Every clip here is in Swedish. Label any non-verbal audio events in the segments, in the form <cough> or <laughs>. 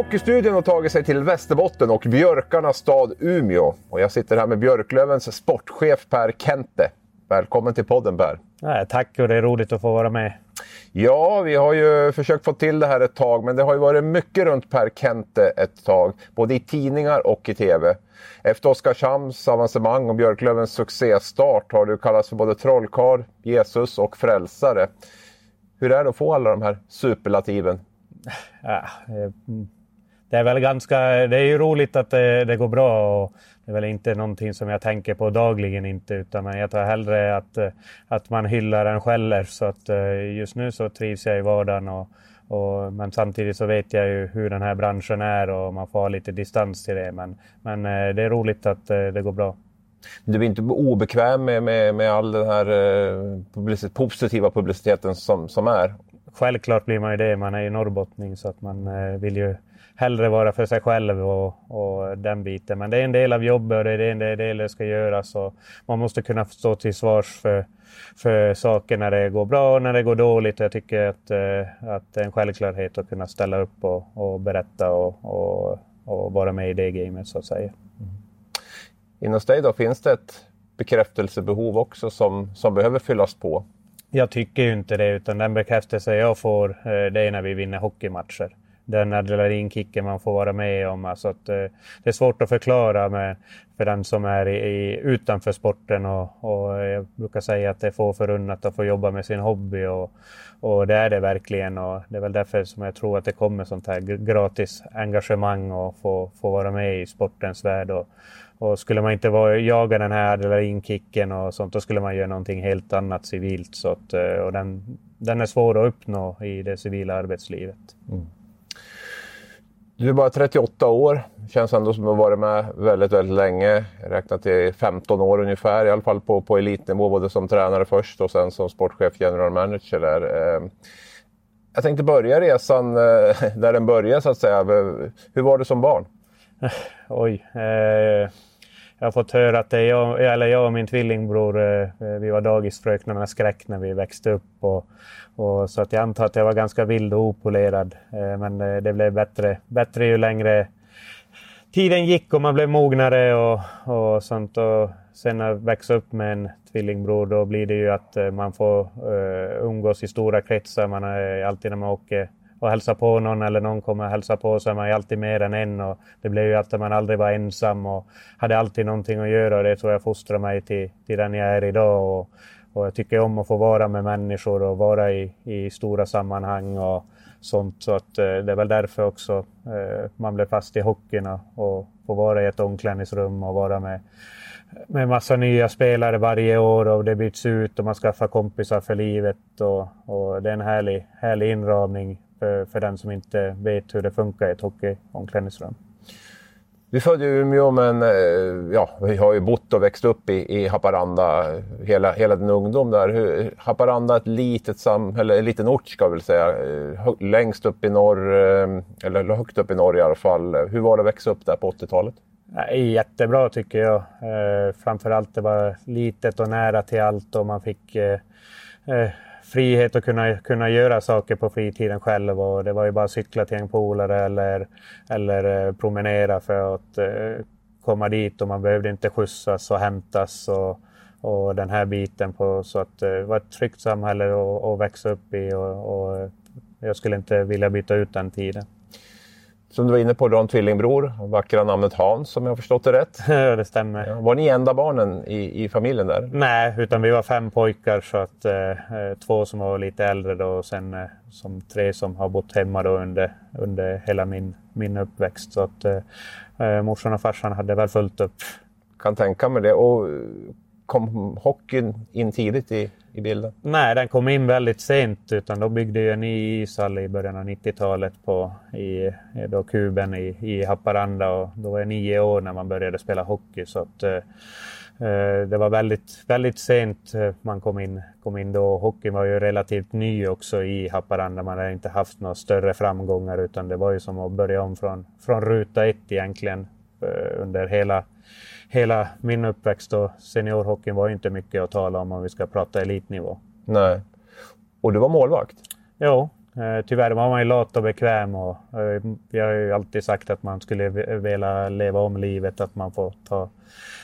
Hockeystudion har tagit sig till Västerbotten och björkarnas stad Umeå. Och jag sitter här med Björklövens sportchef Per Kente. Välkommen till podden Per. Nej, tack och det är roligt att få vara med. Ja, vi har ju försökt få till det här ett tag, men det har ju varit mycket runt Per Kente ett tag, både i tidningar och i TV. Efter Oskarshamns avancemang och Björklövens succéstart har du kallats för både trollkarl, Jesus och frälsare. Hur är det att få alla de här superlativen? Ja, det är väl ganska... Det är ju roligt att det, det, går bra och det är väl inte någonting som jag tänker på dagligen inte utan jag tar hellre att, att man hyllar än skäller så att eh, just nu så trivs jag i vardagen och, och, men samtidigt så vet jag ju hur den här branschen är och man får ha lite distans till det men, men eh, det är roligt att det går bra. Du är inte obekväm med, med, med all den här publicitet, positiva publiciteten som, som är? Självklart blir man ju det. Man är ju norrbottning så att man vill ju hellre vara för sig själv och, och, den biten. Men det är en del av jobbet och det är en del det ska göras. Och man måste kunna stå till svars för, för saker när det går bra och när det går dåligt. Jag tycker att, eh, att det är en självklarhet att kunna ställa upp och, och berätta och, och, och, vara med i det gamet så att säga. Mm. Inom dig då, finns det ett bekräftelsebehov också som, som behöver fyllas på? Jag tycker ju inte det, utan den bekräftelse jag får eh, det är när vi vinner hockeymatcher den adrenalinkicken man får vara med om. Alltså att, eh, det är svårt att förklara med, för den som är i, i, utanför sporten och, och, jag brukar säga att det är få förunnat att få jobba med sin hobby och, och det är det verkligen och det är väl därför som jag tror att det kommer sånt här gratis engagemang och få, få vara med i sportens värld. Och, och skulle man inte vara, jaga den här adrenalinkicken och sånt, då skulle man göra någonting helt annat civilt. Så att, eh, och den, den är svår att uppnå i det civila arbetslivet. Mm. Du är bara 38 år. Känns ändå som att ha varit med väldigt, väldigt länge. Räknat till 15 år ungefär, i alla fall på, på elitnivå. Både som tränare först och sen som sportchef, general manager. Där. Ehm, jag tänkte börja resan eh, <laughs> där den började så att säga. Hur var det som barn? <laughs> Oj. Eh jag har fått höra att det är jag, eller jag och min tvillingbror, eh, eh, vi var dagisfröknarnas skräck när vi växte upp. Och, och, så att jag antar att jag var ganska vild och opolerad. Eh, men det blev bättre, bättre ju längre tiden gick och man blev mognare och, och sånt. Och sen när jag växte upp med en tvillingbror då blir det ju att man får umgås i stora kretsar. Man är alltid när man åker och hälsa på någon eller någon kommer och hälsar på så är man ju alltid mer än en. Och det blev ju att man aldrig var ensam och hade alltid någonting att göra. Och det tror jag fostrar mig till, till den jag är idag. Och, och jag tycker om att få vara med människor och vara i, i stora sammanhang och sånt. Så att, eh, det är väl därför också eh, man blev fast i hockeyn och få vara i ett omklädningsrum och vara med med massa nya spelare varje år och det byts ut och man skaffar kompisar för livet. Och, och det är en härlig, härlig inramning för, för den som inte vet hur det funkar i ett hockeyomklädningsrum. Vi födde i Umeå men eh, ja, vi har ju bott och växt upp i, i Haparanda hela, hela din ungdom där. Hur, Haparanda är ett litet samhälle, en liten ort ska jag väl säga. Eh, längst upp i norr, eh, eller högt upp i norr i alla fall. Hur var det att växa upp där på 80-talet? Jättebra tycker jag. Framförallt det var litet och nära till allt och man fick frihet att kunna, kunna göra saker på fritiden själv. Och det var ju bara att cykla till en polare eller, eller eh, promenera för att eh, komma dit och man behövde inte skjutsas och hämtas. Och, och den här biten på så att eh, det var ett tryggt samhälle att, att växa upp i och, och jag skulle inte vilja byta ut den tiden. Som du var inne på, du har en tvillingbror, vackra namnet Hans om jag har förstått det rätt. <laughs> Ja, det stämmer. Ja, var ni enda barnen i, i familjen där? Nej, utan vi var fem pojkar så att eh, eh, två som var lite äldre då och sen eh, som tre som har bott hemma då under, under hela min, min uppväxt. Så att eh, eh morsan och farsan hade väl fullt upp. Kan tänka mig det. Och kom hockeyn in tidigt i, i bilden? Nej, den kom in väldigt sent. Utan då byggde jag en ny ishall i början av 90-talet på i, eh, då Kuben i, i Haparanda. Och då var jag nio år när man började spela hockey. Så att, eh, eh det var väldigt, väldigt sent eh, man kom in, kom in då. Hockeyn var ju relativt ny också i Haparanda. Man hade inte haft några större framgångar utan det var ju som att börja om från, från ruta ett egentligen under hela hela min uppväxt och seniorhockeyn var inte mycket att tala om om vi ska prata elitnivå. Nej. Och du var målvakt? Jo, Eh, tyvärr var man ju lat och bekväm och eh, jag har ju alltid sagt att man skulle vilja leva om livet, att man får ta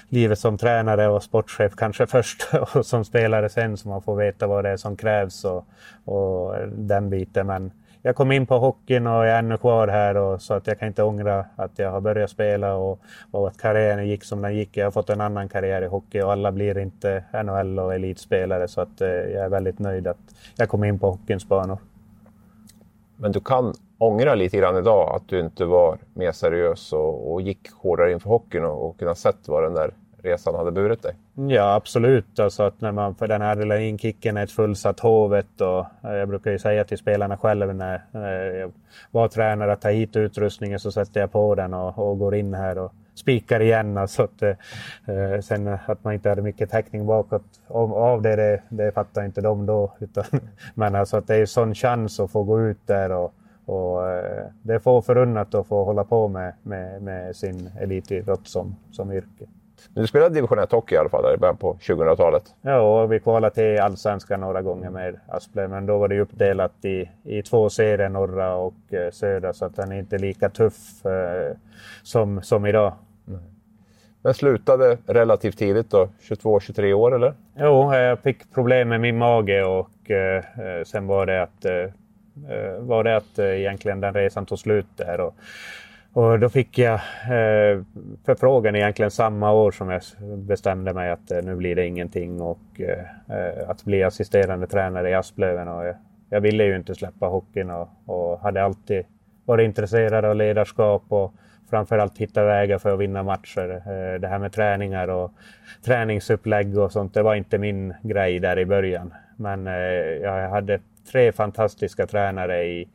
livet som tränare och sportchef kanske <laughs> först och som spelare sen så man får veta vad det är som krävs och, och den biten. Men jag kom in på hockeyn och jag är ännu kvar här och, så att jag kan inte ångra att jag har börjat spela och, och att karriären gick som den gick. Jag har fått en annan karriär i hockey och alla blir inte NHL och elitspelare så att eh, jag är väldigt nöjd att jag kom in på hockeyns banor. Men du kan ångra lite grann idag att du inte var mer seriös och, och gick hårdare inför hockeyn och, och kunna sett vad den där resan hade burit dig? Ja, absolut. Alltså att när man, för den här adrenalinkicken är ett fullsatt Hovet och eh, jag brukar ju säga till spelarna själv när eh, jag var tränare att ta hit utrustningen så sätter jag på den och, och går in här och spikar igen. Alltså att, eh, eh sen att man inte hade mycket täckning bakåt av det, det, det fattar inte de då. <laughs> Utan, men alltså att det är en sån chans att få gå ut där och, och det är få förunnat att få hålla på med, med, med sin elitidrott som, som yrke. Du spelade division 1 hockey i alla fall i början på 2000-talet? Ja, vi kvalade till allsvenskan några gånger med Asplöv. Men då var det uppdelat i, i två serier, norra och eh, södra, så att den är inte lika tuff eh, som, som idag. Mm. Men slutade relativt tidigt då? 22-23 år eller? Jo, jag fick problem med min mage och eh, eh sen var det att, eh, var det att eh, egentligen den resan tog slut där. Och, och då fick jag eh, förfrågan egentligen samma år som jag bestämde mig att eh, nu blir det ingenting och eh, eh, att bli assisterande tränare i Asplöven. Och jag, jag ville ju inte släppa hockeyn och, och, hade alltid varit intresserad av ledarskap och framförallt hitta vägar för att vinna matcher. Eh, det här med träningar och träningsupplägg och sånt, det var inte min grej där i början. Men eh, jag hade tre fantastiska tränare i,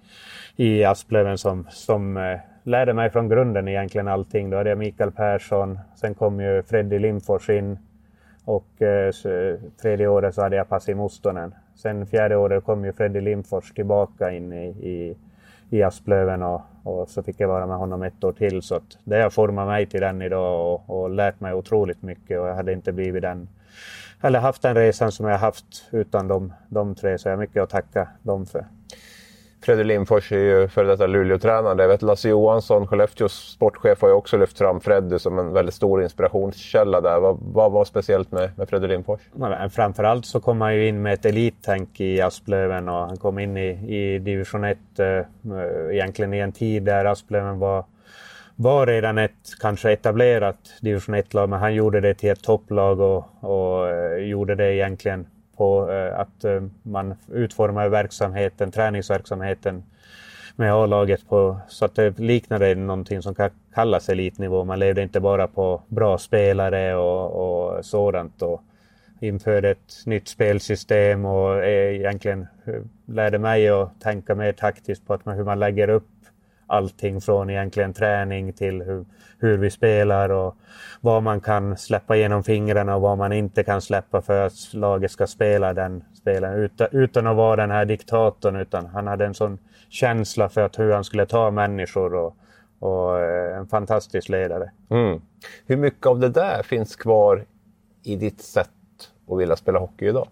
i Asplöven som, som eh, lärde mig från grunden egentligen allting. Då hade jag Mikael Persson, sen kom ju Freddy Limfors in och eh, tredje året så hade jag Pasi Mustonen. Sen fjärde året kom ju Freddy Limfors tillbaka in i, i, i Asplöven och, och, så fick jag vara med honom ett år till. Så att det har format mig till den idag och, och lärt mig otroligt mycket och jag hade inte blivit den eller haft den resan som jag haft utan de, de tre så jag har mycket att tacka dem för. Fredrik Lindfors är ju före detta Luleå-tränare. Jag vet Lasse Johansson, Skellefteås sportchef, har ju också lyft fram Freddy som en väldigt stor inspirationskälla där. Vad, vad var speciellt med, med Fredrik Lindfors? Framförallt så kom han ju in med ett elittänk i Asplöven och han kom in i, i division 1 eh, eh, egentligen i en tid där Asplöven var var redan ett kanske etablerat division 1-lag men han gjorde det till ett topplag och, och eh, gjorde det egentligen på eh, att eh, man utformar verksamheten, träningsverksamheten med A-laget på så att det liknade någonting som kan kallas elitnivå. Man levde inte bara på bra spelare och, och sådant. Och införde ett nytt spelsystem och eh, egentligen lärde mig att tänka mer taktiskt på att man, hur man lägger upp allting från egentligen träning till hur, hur vi spelar och vad man kan släppa genom fingrarna och vad man inte kan släppa för att laget ska spela den spelen utan, utan att vara den här diktatorn. Utan han hade en sån känsla för att hur han skulle ta människor och, och eh, en fantastisk ledare. Mm. Hur mycket av det där finns kvar i ditt sätt att vilja spela hockey idag?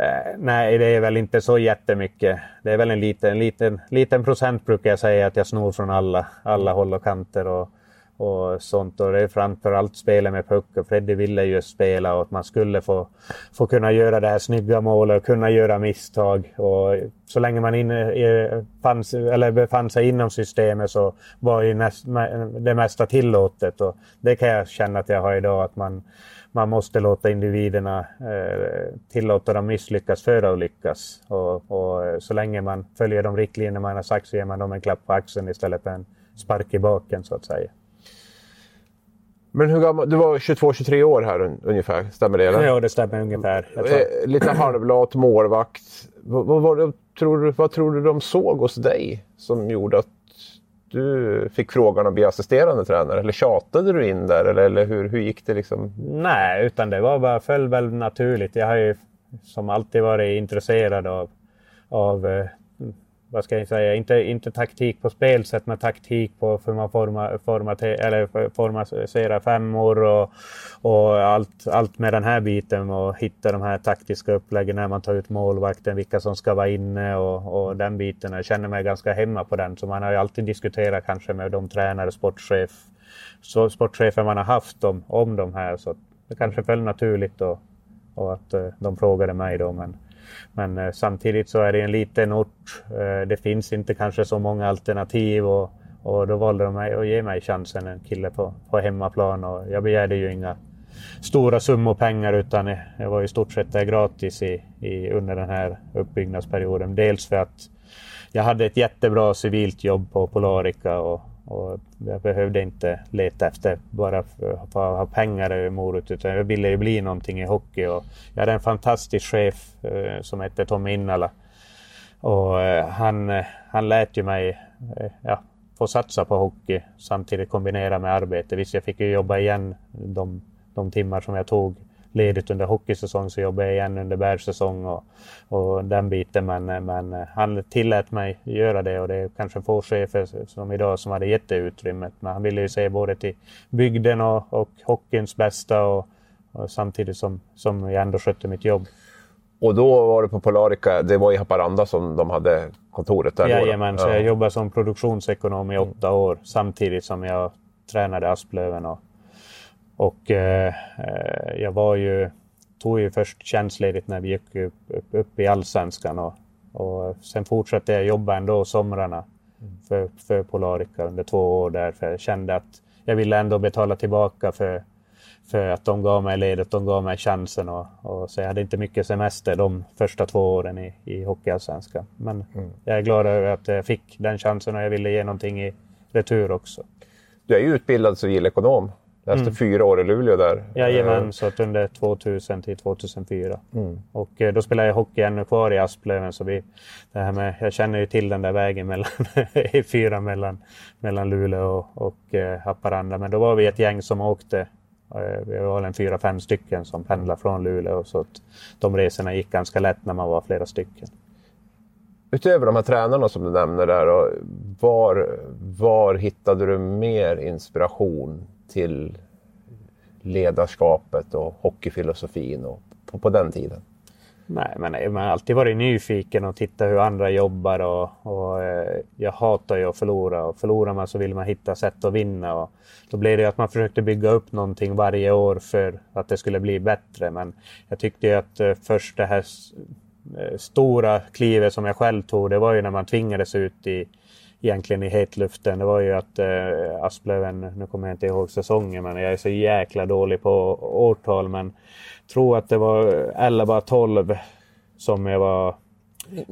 Eh, nej, det är väl inte så jättemycket. Det är väl en liten, liten, liten procent brukar jag säga att jag snor från alla, alla håll och kanter och, och sånt. Och det är framförallt spelet med puck. Och Freddy ville ju spela och att man skulle få, få kunna göra det här snygga målet och kunna göra misstag. Och så länge man inne, fanns, eller befann sig inom systemet så var ju näst, det mesta tillåtet. Och det kan jag känna att jag har idag. att man man måste låta individerna eh, tillåta dem misslyckas för att lyckas. Och, och, så länge man följer de riktlinjer man har sagt så ger man dem en klapp på axeln istället för en spark i baken så att säga. Men hur gammal, du var 22-23 år här ungefär, stämmer det? Eller? Ja, det stämmer ungefär. Eh, lite halvlat, målvakt. Vad, vad, tror du, vad tror du de såg hos dig som gjorde att du fick frågan att bli assisterande tränare? Eller tjatade du in där? Eller, eller hur, hur gick det? Liksom? Nej, utan det var bara, föll väl naturligt. Jag har ju som alltid varit intresserad av, av eh, vad ska jag säga, inte, inte taktik på spelsätt, men taktik på hur man formar, formar, eller formaliserar femmor och, och allt, allt med den här biten och hitta de här taktiska uppläggen när man tar ut målvakten, vilka som ska vara inne och, och den biten. Jag känner mig ganska hemma på den, så man har ju alltid diskuterat kanske med de tränare, sportchef, så sportchefer man har haft om, om de här. Så det kanske föll naturligt och, och att uh, de frågade mig då. Men, men eh, samtidigt så är det en liten ort. Eh, det finns inte kanske så många alternativ och, och då valde de mig att ge mig chansen, en kille på, på hemmaplan. Och jag begärde ju inga stora summor pengar utan jag var i stort sett där gratis i, i, under den här uppbyggnadsperioden. Dels för att jag hade ett jättebra civilt jobb på Polarica och, och jag behövde inte leta efter bara för att ha pengar eller morot utan jag ville ju bli någonting i hockey. Och jag hade en fantastisk chef eh, som hette Tom Innala. Och eh, han, eh, han lät ju mig eh, ja, få satsa på hockey samtidigt kombinera med arbete. Visst, jag fick ju jobba igen de, de timmar som jag tog ledigt under hockeysäsong så jobbade jag igen under bärsäsong och, och den biten. Men, men han tillät mig göra det och det är kanske få chefer som idag som hade gett det utrymmet. Men han ville ju se både till bygden och, och hockeyns bästa och, och samtidigt som, som jag ändå skötte mitt jobb. Och då var det på Polarica, det var i Haparanda som de hade kontoret där? Jajamän, så jag jobbade som produktionsekonom i åtta år samtidigt som jag tränade Asplöven och och eh, jag var ju, tog ju först tjänstledigt när vi gick upp, upp, upp i allsvenskan och, och sen fortsatte jag jobba ändå somrarna för, för Polarica under två år där. För jag kände att jag ville ändå betala tillbaka för, för att de gav mig ledigt, de gav mig chansen. Och, och, så jag hade inte mycket semester de första två åren i, i Hockeyallsvenskan. Men mm. jag är glad över att jag fick den chansen och jag ville ge någonting i retur också. Du är ju utbildad civilekonom Läste mm. fyra år i Luleå där. Jajamän, eh, så att under 2000 till 2004. Mm. Och eh, då spelade jag hockey ännu kvar i Asplöven. Så vi, det här med, jag känner ju till den där vägen mellan <laughs> E4 mellan, mellan Luleå och, och eh, Haparanda. Men då var vi ett gäng som åkte. Vi var en fyra, fem stycken som pendlade från Luleå. Så att de resorna gick ganska lätt när man var flera stycken. Utöver de här tränarna som du nämner där, var, var hittade du mer inspiration till ledarskapet och hockeyfilosofin och på, på den tiden? Nej, men man har alltid varit nyfiken och tittat hur andra jobbar och, och eh, jag hatar ju att förlora och förlorar man så vill man hitta sätt att vinna. Och då blev det att man försökte bygga upp någonting varje år för att det skulle bli bättre. Men jag tyckte ju att eh, först det här eh, stora klivet som jag själv tog, det var ju när man tvingades ut i egentligen i hetluften. Det var ju att eh, Asplöven, nu kommer jag inte ihåg säsongen, men jag är så jäkla dålig på årtal. Men tror att det var 11-12 som jag var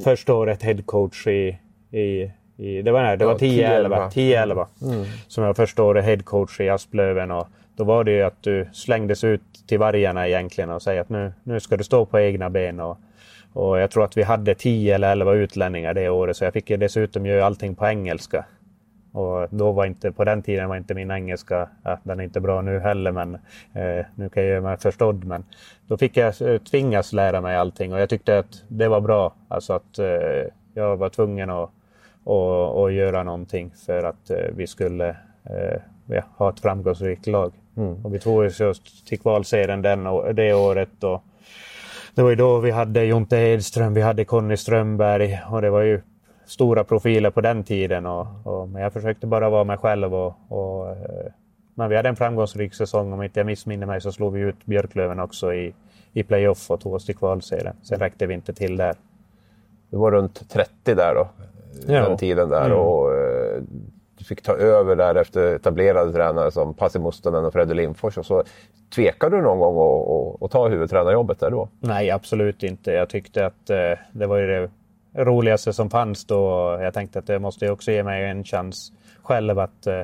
första året headcoach i, i, i det var, det var 10-11 10-11 mm. som jag var första året headcoach i Asplöven. Och då var det ju att du slängdes ut till vargarna egentligen och säga att nu, nu ska du stå på egna ben. Och, och jag tror att vi hade 10 eller 11 utlänningar det året så jag fick ju dessutom göra allting på engelska. Och då var inte, på den tiden var inte min engelska, ja, den är inte bra nu heller men eh, nu kan jag göra mig förstådd. Men då fick jag eh, tvingas lära mig allting och jag tyckte att det var bra. Alltså att eh, jag var tvungen att, att, att göra någonting för att eh, vi skulle eh, ja, ha ett framgångsrikt lag. Mm. Och vi tog oss till kvalserien den, det året. Och, det var ju då vi hade Jonte Edström, vi hade Conny Strömberg och det var ju stora profiler på den tiden. Och, och men jag försökte bara vara mig själv. Och, och, eh, men vi hade en framgångsrik säsong. Om inte jag missminner mig så slog vi ut Björklöven också i, i playoff och tog oss till kvalserien. Sen räckte vi inte till där. Du var runt 30 där då, ja. den tiden där. Mm. Och, eh, fick ta över där efter etablerade tränare som Pasi Mustonen och Freddy Lindfors. Och så tvekade du någon gång att, ta huvudtränarjobbet där då? Nej, absolut inte. Jag tyckte att eh, det var ju det roligaste som fanns då. Jag tänkte att det måste också ge mig en chans själv att, eh,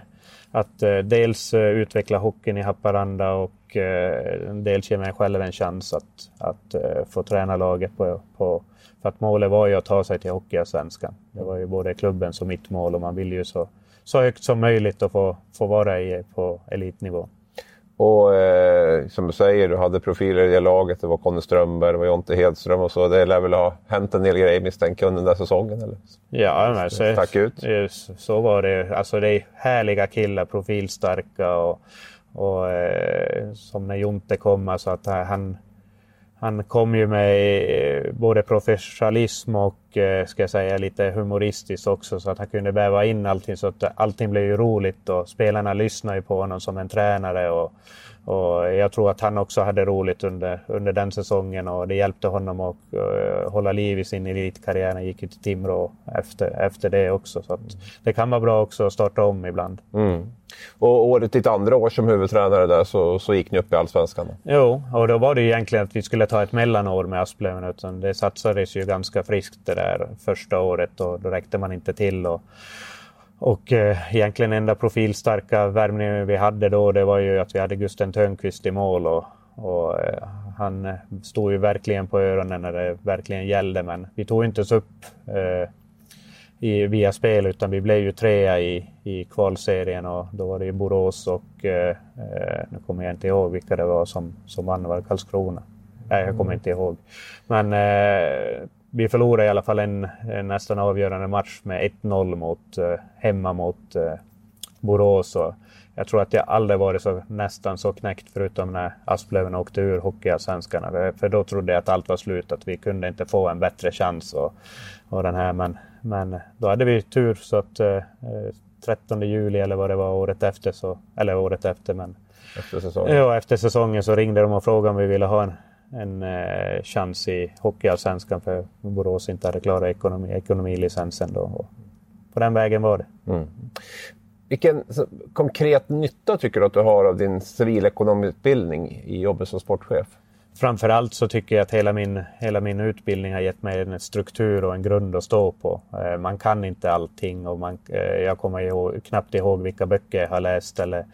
att eh, dels eh, utveckla hockeyn i Haparanda och eh, dels ge mig själv en chans att, att eh, få träna laget på, på för att målet var ju att ta sig till Hockeyallsvenskan. Det var ju både klubbens och mitt mål och man vill ju så så högt som möjligt att få, få vara i på elitnivå. Och eh, som du säger, du hade profiler i det laget. Det var Conny Strömberg, det var Jonte Hedström och så. Det lär väl ha hänt en del grejer misstänker under den där säsongen? Eller? Ja, men så, Stack ut. så var det. Alltså det är härliga killar, profilstarka och, och eh, som när Jonte kom, alltså att han, han kom ju med eh, både professionalism och eh, ska jag säga, lite humoristiskt också så att han kunde väva in allting så att allting blev ju roligt och spelarna lyssnade ju på honom som en tränare. Och, och jag tror att han också hade roligt under, under den säsongen och det hjälpte honom att uh, hålla liv i sin elitkarriär. Han gick ju till Timrå efter, efter det också. Så det kan vara bra också att starta om ibland. Mm. Och året ditt andra år som huvudtränare där så, så gick ni upp i Allsvenskan? Jo, och då var det egentligen att vi skulle ta ett mellanår med Asplöven. Utan det satsades ju ganska friskt det där första året och då räckte man inte till. Och, och eh, egentligen enda profilstarka värvningen vi hade då det var ju att vi hade Gusten Törnqvist i mål. Och, och eh, han stod ju verkligen på öronen när det verkligen gällde. Men vi tog inte oss upp eh, i, via spel utan vi blev ju trea i, i kvalserien och då var det ju Borås och eh, eh nu kommer jag inte ihåg vilka det var som, som vann, var Karlskrona? Nej, jag kommer inte ihåg. Men eh, vi förlorade i alla fall en, en nästan avgörande match med 1-0 mot, eh, hemma mot eh, Borås. Och jag tror att jag aldrig varit så, nästan så knäckt förutom när Asplöven åkte ur Hockeyallsvenskan. För då trodde jag att allt var slut, att vi kunde inte få en bättre chans. Och, och den här. Men, men då hade vi tur så att eh, 13 juli eller vad det var året efter, så, eller året efter men efter säsongen. Ja, efter säsongen så ringde de och frågade om vi ville ha en, en eh, chans i Hockeyallsvenskan för Borås inte hade klarat ekonomi, ekonomilicensen då. Och på den vägen var det. Mm. Vilken konkret nytta tycker du att du har av din civilekonomutbildning i jobbet som sportchef? Framförallt så tycker jag att hela min, hela min utbildning har gett mig en struktur och en grund att stå på. Eh, man kan inte allting och man, eh, jag kommer ihåg, knappt ihåg vilka böcker jag har läst eller,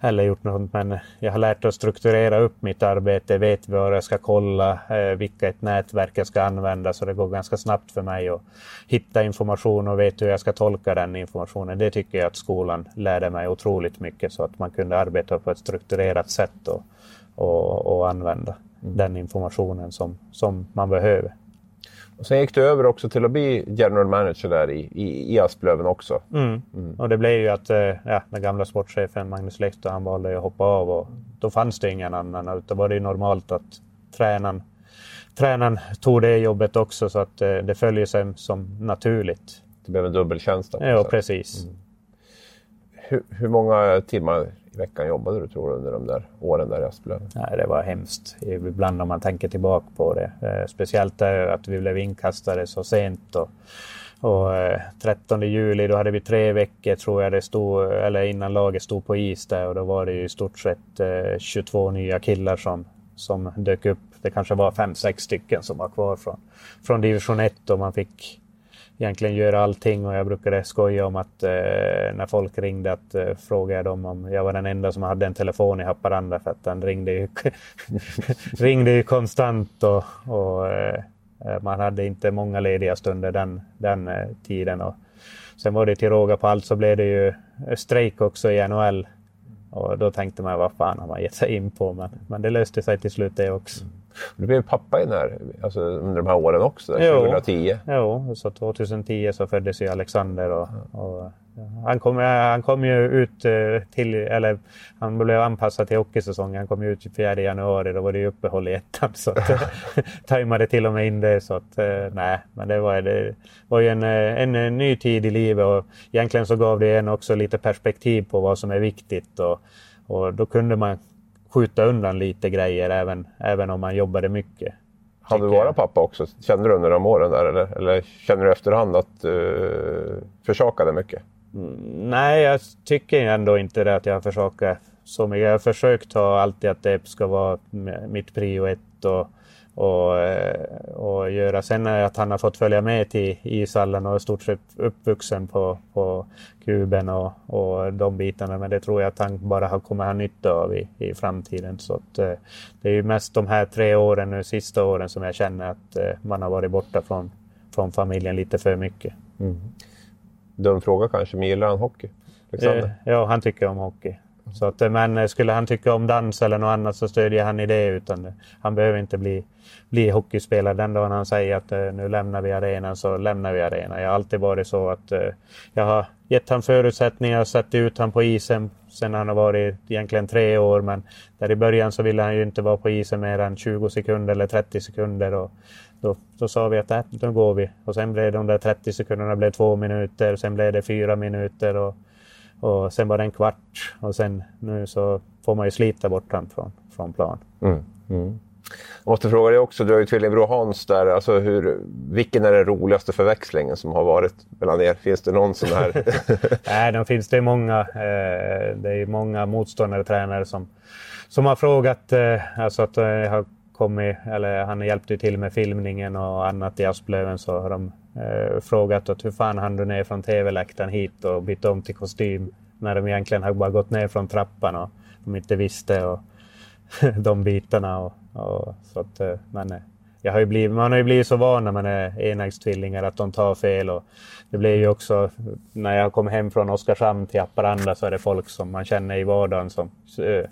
eller gjort något. Men jag har lärt att strukturera upp mitt arbete, vet vad jag ska kolla, eh, vilka vilket nätverk jag ska använda så det går ganska snabbt för mig att hitta information och vet hur jag ska tolka den informationen. Det tycker jag att skolan lärde mig otroligt mycket så att man kunde arbeta på ett strukturerat sätt och, och, och använda mm den informationen som, som man behöver. Och sen gick du över också till att bli general manager där i, i, i Asplöven också. Mm. Mm. Och det blev ju att eh, ja, den gamla sportchefen Magnus Lehto han valde att hoppa av och då fanns det ingen annan. Utan var det normalt att tränaren, tränaren tog det jobbet också så att eh, det följer sig som naturligt. Det blev en dubbeltjänst? Ja, precis. Mm. Hur, hur många timmar veckan jobbade du tror du under de där åren där i Asplöven? Nej, det var hemskt. Ibland om man tänker tillbaka på det. Eh, speciellt eh, att vi blev inkastade så sent. Och, och eh, 13 juli då hade vi tre veckor tror jag det stod, eller innan laget stod på is där och då var det ju i stort sett eh, 22 nya killar som, som dök upp. Det kanske var fem sex stycken som var kvar från, från division 1 och man fick egentligen göra allting och jag brukade skoja om att eh, när folk ringde att eh, fråga dem om jag var den enda som hade en telefon i Haparanda för att den ringde ju, <laughs> ringde ju konstant och, och eh, eh, man hade inte många lediga stunder den, den eh, tiden. Och sen var det till råga på allt så blev det ju eh, strejk också i NHL. Och då tänkte man vad fan har man gett sig in på? Men, men det löste sig till slut det också. Mm. Du blev pappa i här, alltså under de här åren också, 2010? Jo, så 2010 så föddes ju Alexander och, och han, kom, han kom ju ut eh, till, eller han blev anpassad till hockeysäsongen. Han kom ut 4 januari, då var det ju uppehåll i ettan. Så att, <laughs> tajmade till och med in det. Så att, eh, nej, men det var, det var ju en, eh, en ny tid i livet och egentligen så gav det en också lite perspektiv på vad som är viktigt. Och, och då kunde man skjuta undan lite grejer även, även om man jobbade mycket. Hann du vara pappa också? Kände du under de åren där eller, eller känner du efterhand att du uh, försakade mycket? Mm, nej, jag tycker ändå inte det att jag försakar så mycket. Jag har försökt ha alltid att det ska vara mitt prio ett och och, eh, och göra. Sen att han har fått följa med till ishallen och är stort sett uppvuxen på, på kuben och, och de bitarna. Men det tror jag att han bara har, kommer ha nytta av i, i framtiden. Så att, eh, det är ju mest de här tre åren, nu sista åren, som jag känner att eh, man har varit borta från, från familjen lite för mycket. Mm. Dum fråga kanske, men gillar han hockey? Alexander? Ja, han tycker om hockey. Så att, eh, men eh, skulle han tycka om dans eller något annat så stödjer han i det. Utan eh, han behöver inte bli, bli hockeyspelare. Den dagen han säger att nu lämnar vi arenan så lämnar vi arenan. Jag har alltid varit så att jag har gett han förutsättningar och satt ut han på isen sen han har varit egentligen tre år. Men där i början så ville han ju inte vara på isen mer än 20 sekunder eller 30 sekunder. Och då, då sa vi att äh, då går vi. Och sen blev de där 30 sekunderna blev två minuter, sen blev det fyra minuter och, och sen var det en kvart. Och sen nu så får man ju slita bort honom från, från plan. Mm. Mm. Jag måste fråga dig också, du har ju tvillingbror Hans där. Alltså hur, vilken är den roligaste förväxlingen som har varit mellan er? Finns det någon sån här? <laughs> Nej, det finns det många. Eh, det är många motståndare och tränare som, som har frågat. Eh, alltså att jag eh, har kommit, eller han hjälpte till med filmningen och annat i Asplöven så har de Eh, frågat att hur fan hann du ner från tv-läktaren hit och bytt om till kostym när de egentligen har bara gått ner från trappan och de inte visste och <laughs> de bitarna. Och, och, så att, eh, men, eh, jag har blivit, man har ju blivit så van när man är enäggstvillingar att de tar fel. Och det blir ju också när jag kom hem från Oskarshamn till Haparanda så är det folk som man känner i vardagen som, eh,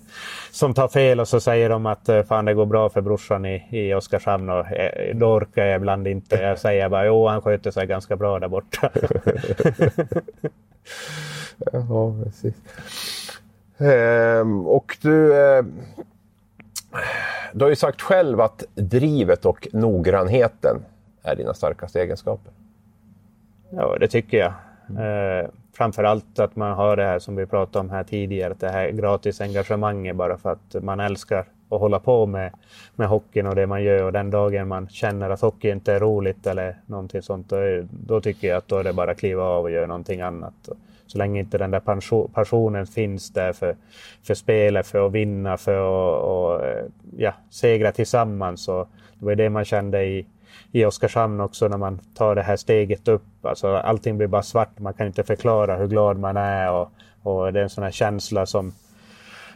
som tar fel och så säger de att fan det går bra för brorsan i, i Oskarshamn. Och då orkar jag ibland inte. Jag säger bara jo han sköter sig ganska bra där borta. <laughs> ja, precis. Ehm, och du, eh, du har ju sagt själv att drivet och noggrannheten är dina starkaste egenskaper. Ja, det tycker jag. Eh, framförallt att man har det här som vi pratade om här tidigare, det här gratis engagemanget bara för att man älskar att hålla på med, med hockeyn och det man gör. Och den dagen man känner att hockey inte är roligt eller någonting sånt, då, då tycker jag att då är det bara att kliva av och göra någonting annat så länge inte den där passionen finns där för, för spelet, för att vinna, för att och, eh, ja, segra tillsammans. Och det var det man kände i, i Oskarshamn också när man tar det här steget upp. Alltså, allting blir bara svart, man kan inte förklara hur glad man är. Och, och det är en sån här känsla som,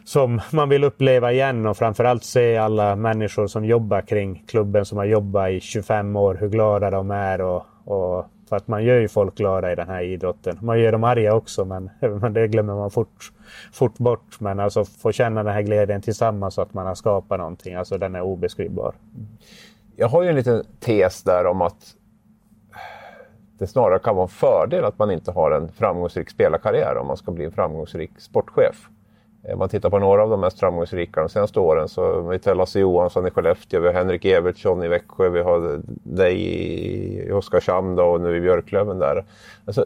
som man vill uppleva igen och framförallt se alla människor som jobbar kring klubben som har jobbat i 25 år, hur glada de är och, och för att man gör ju folk glada i den här idrotten. Man gör dem arga också <laughs> men, det glömmer man fort, fort bort. Men alltså få känna den här glädjen tillsammans så att man har skapat någonting. Alltså den är obeskrivbar. Jag har ju en liten tes där om att det snarare kan vara en fördel att man inte har en framgångsrik spelarkarriär om man ska bli en framgångsrik sportchef. Om man tittar på några av de mest framgångsrika de senaste åren så vi tar Lasse Johansson i Skellefteå, vi har Henrik Evertsson i Växjö, vi har dig i Oskarshamn och nu i Björklöven där. Alltså,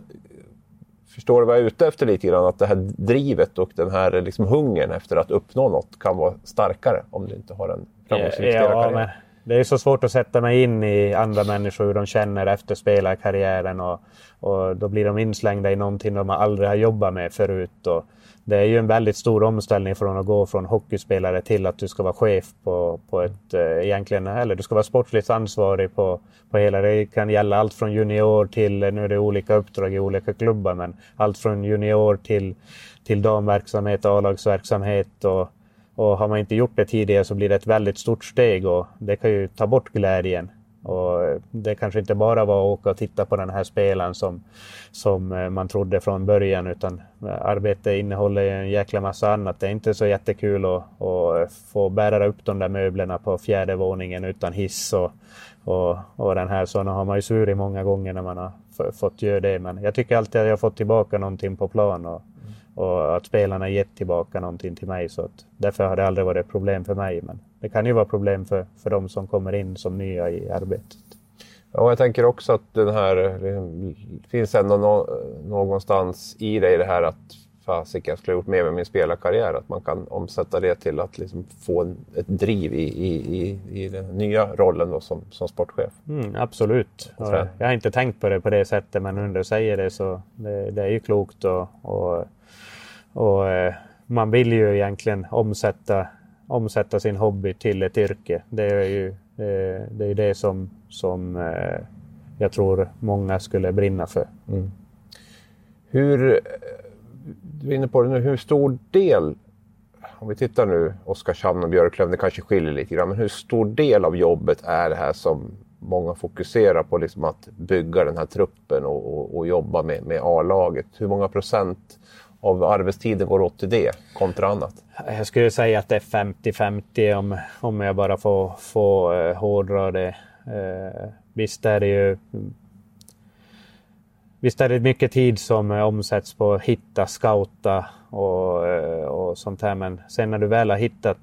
förstår du vad jag är ute efter lite grann? Att det här drivet och den här liksom hungern efter att uppnå något kan vara starkare om du inte har en framgångsrik ja, ja, Det är så svårt att sätta mig in i andra människor, hur de känner efter spelarkarriären och, och då blir de inslängda i någonting de aldrig har jobbat med förut. Och, det är ju en väldigt stor omställning från att gå från hockeyspelare till att du ska vara chef på, på ett eh, egentligen, eller du ska vara sportsligt ansvarig på, på hela. Det kan gälla allt från junior till, eh, nu är det olika uppdrag i olika klubbar, men allt från junior till, till damverksamhet, A-lagsverksamhet och, och har man inte gjort det tidigare så blir det ett väldigt stort steg och det kan ju ta bort glädjen. Och det kanske inte bara var att åka och titta på den här spelaren som, som eh, man trodde från början utan arbetet innehåller en jäkla massa annat. Det är inte så jättekul att, att få bära upp de där möblerna på fjärde våningen utan hiss och, och, och den här. Så har man ju svurit många gånger när man har fått göra det. Men jag tycker alltid att jag har fått tillbaka någonting på plan. Och, och att spelarna gett tillbaka någonting till mig. Så att därför har det aldrig varit ett problem för mig. Men det kan ju vara problem för, för de som kommer in som nya i arbetet. Ja, jag tänker också att den här, finns ändå no, någonstans i dig det här att fasiken, jag skulle ha gjort mer med min spelarkarriär. Att man kan omsätta det till att liksom få en, ett driv i, i, i, i den nya rollen då som, som sportchef. Mm, absolut. Jag har inte tänkt på det på det sättet men när du säger det så det, det är ju klokt och, och och eh, man vill ju egentligen omsätta, omsätta sin hobby till ett yrke. Det är ju eh, det, är det som, som eh, jag tror många skulle brinna för. Mm. Hur, du är inne på det nu, hur stor del, om vi tittar nu Oskarshamn och Björklöven, det kanske skiljer lite grann, men hur stor del av jobbet är det här som många fokuserar på liksom att bygga den här truppen och, och, och jobba med, med A-laget? Hur många procent av arbetstiden går åt till det kontra annat? Jag skulle säga att det är 50-50 om, om jag bara får, får uh, hårdra det. Uh, visst är det ju Visst är det mycket tid som eh, omsätts på att hitta, scouta och, och sånt här. Men sen när du väl har hittat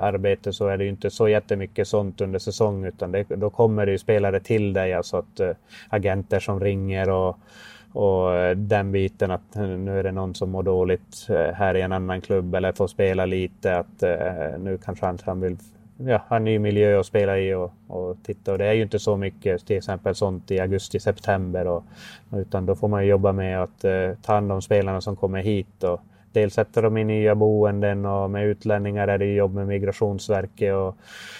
arbete så är det ju inte så jättemycket sånt under säsong utan det, då kommer det ju spelare till dig. Alltså att agenter som ringer och, och eh, den biten att eh, nu är det någon som mår dåligt eh, här i en annan klubb eller får spela lite. Att nu kanske han, han vill ja, ha en ny miljö att spela i och, och titta. Och det är ju inte så mycket till exempel sånt i augusti, september. Och, utan då får man jobba med att eh, ta hand om spelarna som kommer hit. Och dels sätter de i nya boenden och med utlänningar är det jobb med Migrationsverket och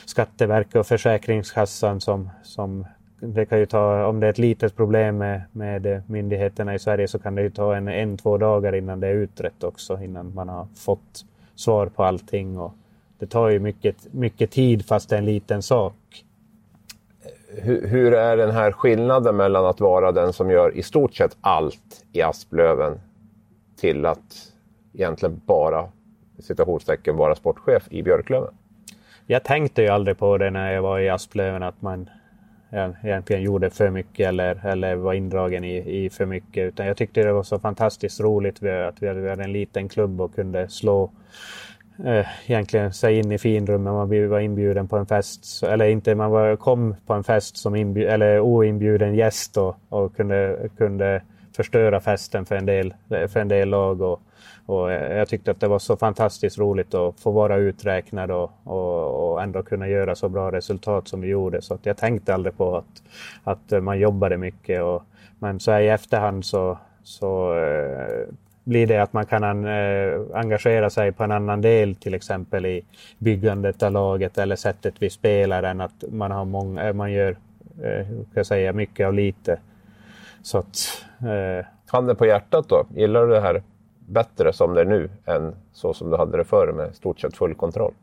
Skatteverket och Försäkringskassan som, som det kan ju ta, om det är ett litet problem med, med myndigheterna i Sverige så kan det ju ta en, en, två dagar innan det är utrett också, innan man har fått svar på allting. Och, det tar ju mycket, mycket tid fast det är en liten sak. Hur, hur, är den här skillnaden mellan att vara den som gör i stort sett allt i Asplöven till att egentligen bara citationstecken vara sportchef i Björklöven? Jag tänkte ju aldrig på det när jag var i Asplöven att man egentligen gjorde för mycket eller, eller var indragen i, i för mycket. Utan jag tyckte det var så fantastiskt roligt att vi hade en liten klubb och kunde slå eh, egentligen sig in i finrummet. Man var inbjuden på en fest, eller inte, man var, kom på en fest som inbjud, eller oinbjuden gäst och, och kunde, kunde förstöra festen för en del, för en del lag. Och, och eh, jag tyckte att det var så fantastiskt roligt att få vara uträknad och, och, och ändå kunna göra så bra resultat som vi gjorde. Så att jag tänkte aldrig på att, att eh, man jobbade mycket. Och, men så här i efterhand så, så eh, blir det att man kan eh, engagera sig på en annan del, till exempel i byggandet av laget eller sättet vi spelar än att man, har många, man gör kan jag säga, mycket av lite. Så att, eh... Handen på hjärtat då, gillar du det här bättre som det är nu än så som du hade det förr med stort sett full kontroll?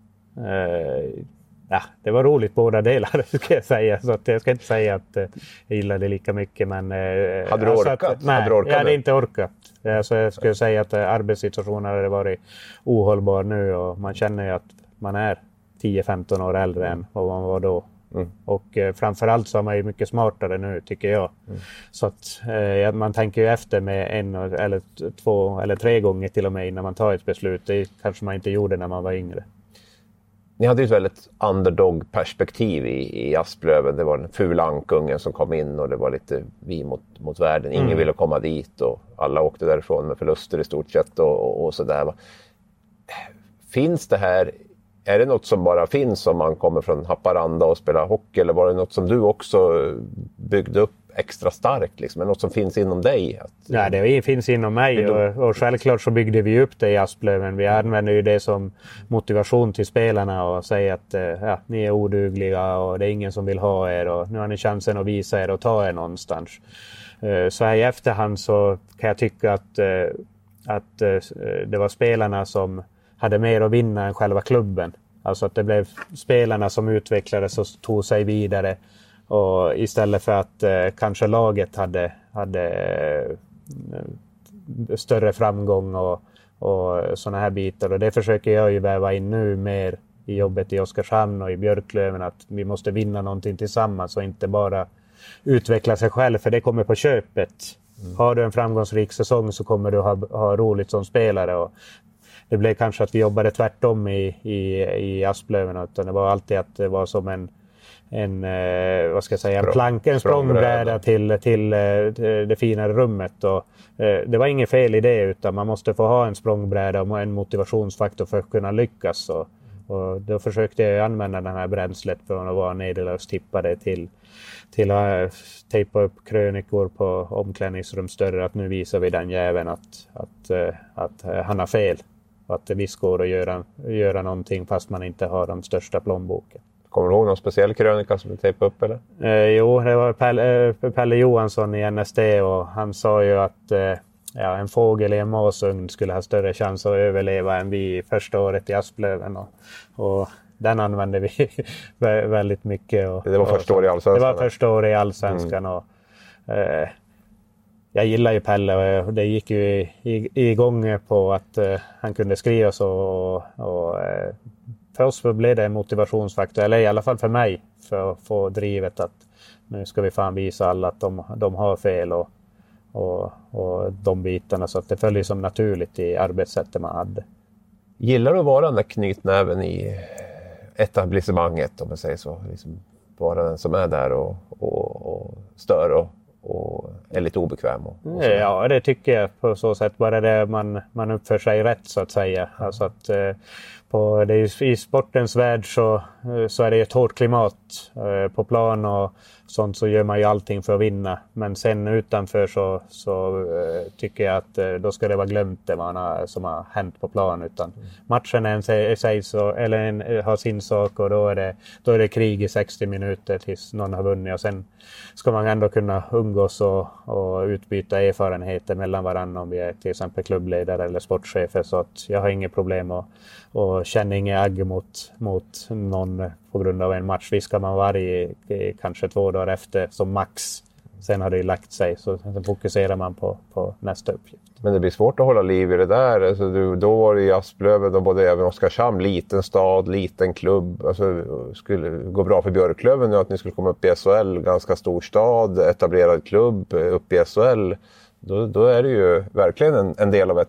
ja, det var roligt båda delar <laughs> ska jag säga. Så att jag ska inte säga att uh, jag gillade det lika mycket. Men, uh, hade du alltså orkat? Att, nej, hade du orkat jag hade inte orkat. Alltså, jag skulle säga att uh, arbetssituationen hade varit ohållbar nu och man känner ju att man är 10-15 år äldre än vad man var då. Mm. Och eh, framförallt så är man ju mycket smartare nu tycker jag. Mm. Så att eh, man tänker ju efter med en eller två eller tre gånger till och med innan man tar ett beslut. Det kanske man inte gjorde när man var yngre. Ni hade ju ett väldigt underdog-perspektiv i, i Asplöven. Det var den fula ankungen som kom in och det var lite vi mot, mot världen. Ingen mm. ville komma dit och alla åkte därifrån med förluster i stort sett och, och, och sådär. Finns det här, är det något som bara finns om man kommer från Haparanda och spelar hockey eller var det något som du också byggde upp extra starkt? Liksom? Är det något som finns inom dig? Att, ja, det finns inom mig och, och självklart så byggde vi upp det i Asplöven. Vi använder ju det som motivation till spelarna och säger att eh, ja, ni är odugliga och det är ingen som vill ha er och nu har ni chansen att visa er och ta er någonstans. Eh, så här i efterhand så kan jag tycka att, eh, att det var spelarna som hade mer att vinna än själva klubben. Alltså att det blev spelarna som utvecklades och tog sig vidare. Och istället för att eh, kanske laget hade, hade eh, större framgång och, och sådana här bitar. Och det försöker jag ju väva in nu mer i jobbet i Oskarshamn och i Björklöven. Att vi måste vinna någonting tillsammans och inte bara utveckla sig själv, för det kommer på köpet. Mm. Har du en framgångsrik säsong så kommer du ha, ha roligt som spelare. Och det blev kanske att vi jobbade tvärtom i, i, i Asplöven. Utan det var alltid att det var som en en, eh, vad ska jag säga, en, plank, en språngbräda till, till eh, det finare rummet. Och, eh, det var inget fel i det utan man måste få ha en språngbräda och en motivationsfaktor för att kunna lyckas. Och, och då försökte jag använda det här bränslet från att vara nederlagstippare till, till att tejpa upp krönikor på omklädningsrumsdörrar att nu visar vi den jäveln att, att, att, att han har fel. Att det visst går att göra, göra någonting fast man inte har den största plånboken. Kommer du ihåg någon speciell krönika som du tejpade upp? Eller? Eh, jo, det var Pelle, eh, Pelle, Johansson i NSD och han sa ju att eh, ja, en fågel i en masugn skulle ha större chans att överleva än vi första året i Asplöven. Och, och den använde vi <laughs> väldigt mycket. Och, det var första året i Allsvenskan? Det var första året i Allsvenskan. Mm. Och, eh, jag gillar ju Pelle och det gick ju igång på att eh, han kunde skriva så. Och, och eh, för oss blev det en motivationsfaktor, eller i alla fall för mig, för att få drivet att nu ska vi fan visa alla att de, de har fel och, och, och de bitarna. Så att det följer som naturligt i arbetssättet man hade. Gillar du att vara den där knytnäven i etablissemanget om man säger så? Liksom vara den som är där och, och, och stör och, och är lite obekväm. Och, och ja, det tycker jag på så sätt. Bara det man, man uppför sig rätt så att säga. Alltså att, eh, på, det är, I sportens värld så, eh, så är det ett hårt klimat eh, på plan och sånt så gör man ju allting för att vinna. Men sen utanför så, så eh, tycker jag att eh, då ska det vara glömt det man har, som har hänt på plan. Utan matchen är en, sig så, eller en, har sin sak och då är, det, då är det krig i 60 minuter tills någon har vunnit. Och sen ska man ändå kunna umgås och, och utbyta erfarenheter mellan varandra om vi är till exempel klubbledare eller sportchefer. Så att jag har inget problem och, och känner inget agg mot, mot någon på grund av en match. Visst kan man vara arg kanske två dagar efter som max. Sen har det ju lagt sig så sen fokuserar man på, på nästa uppgift. Men det blir svårt att hålla liv i det där. Alltså du, då var det i Asplöven och både även Oskarshamn, liten stad, liten klubb. Alltså, skulle gå bra för Björklöven nu att ni skulle komma upp i SHL, ganska stor stad, etablerad klubb, upp i SHL. Då, då, är det ju verkligen en, en, del av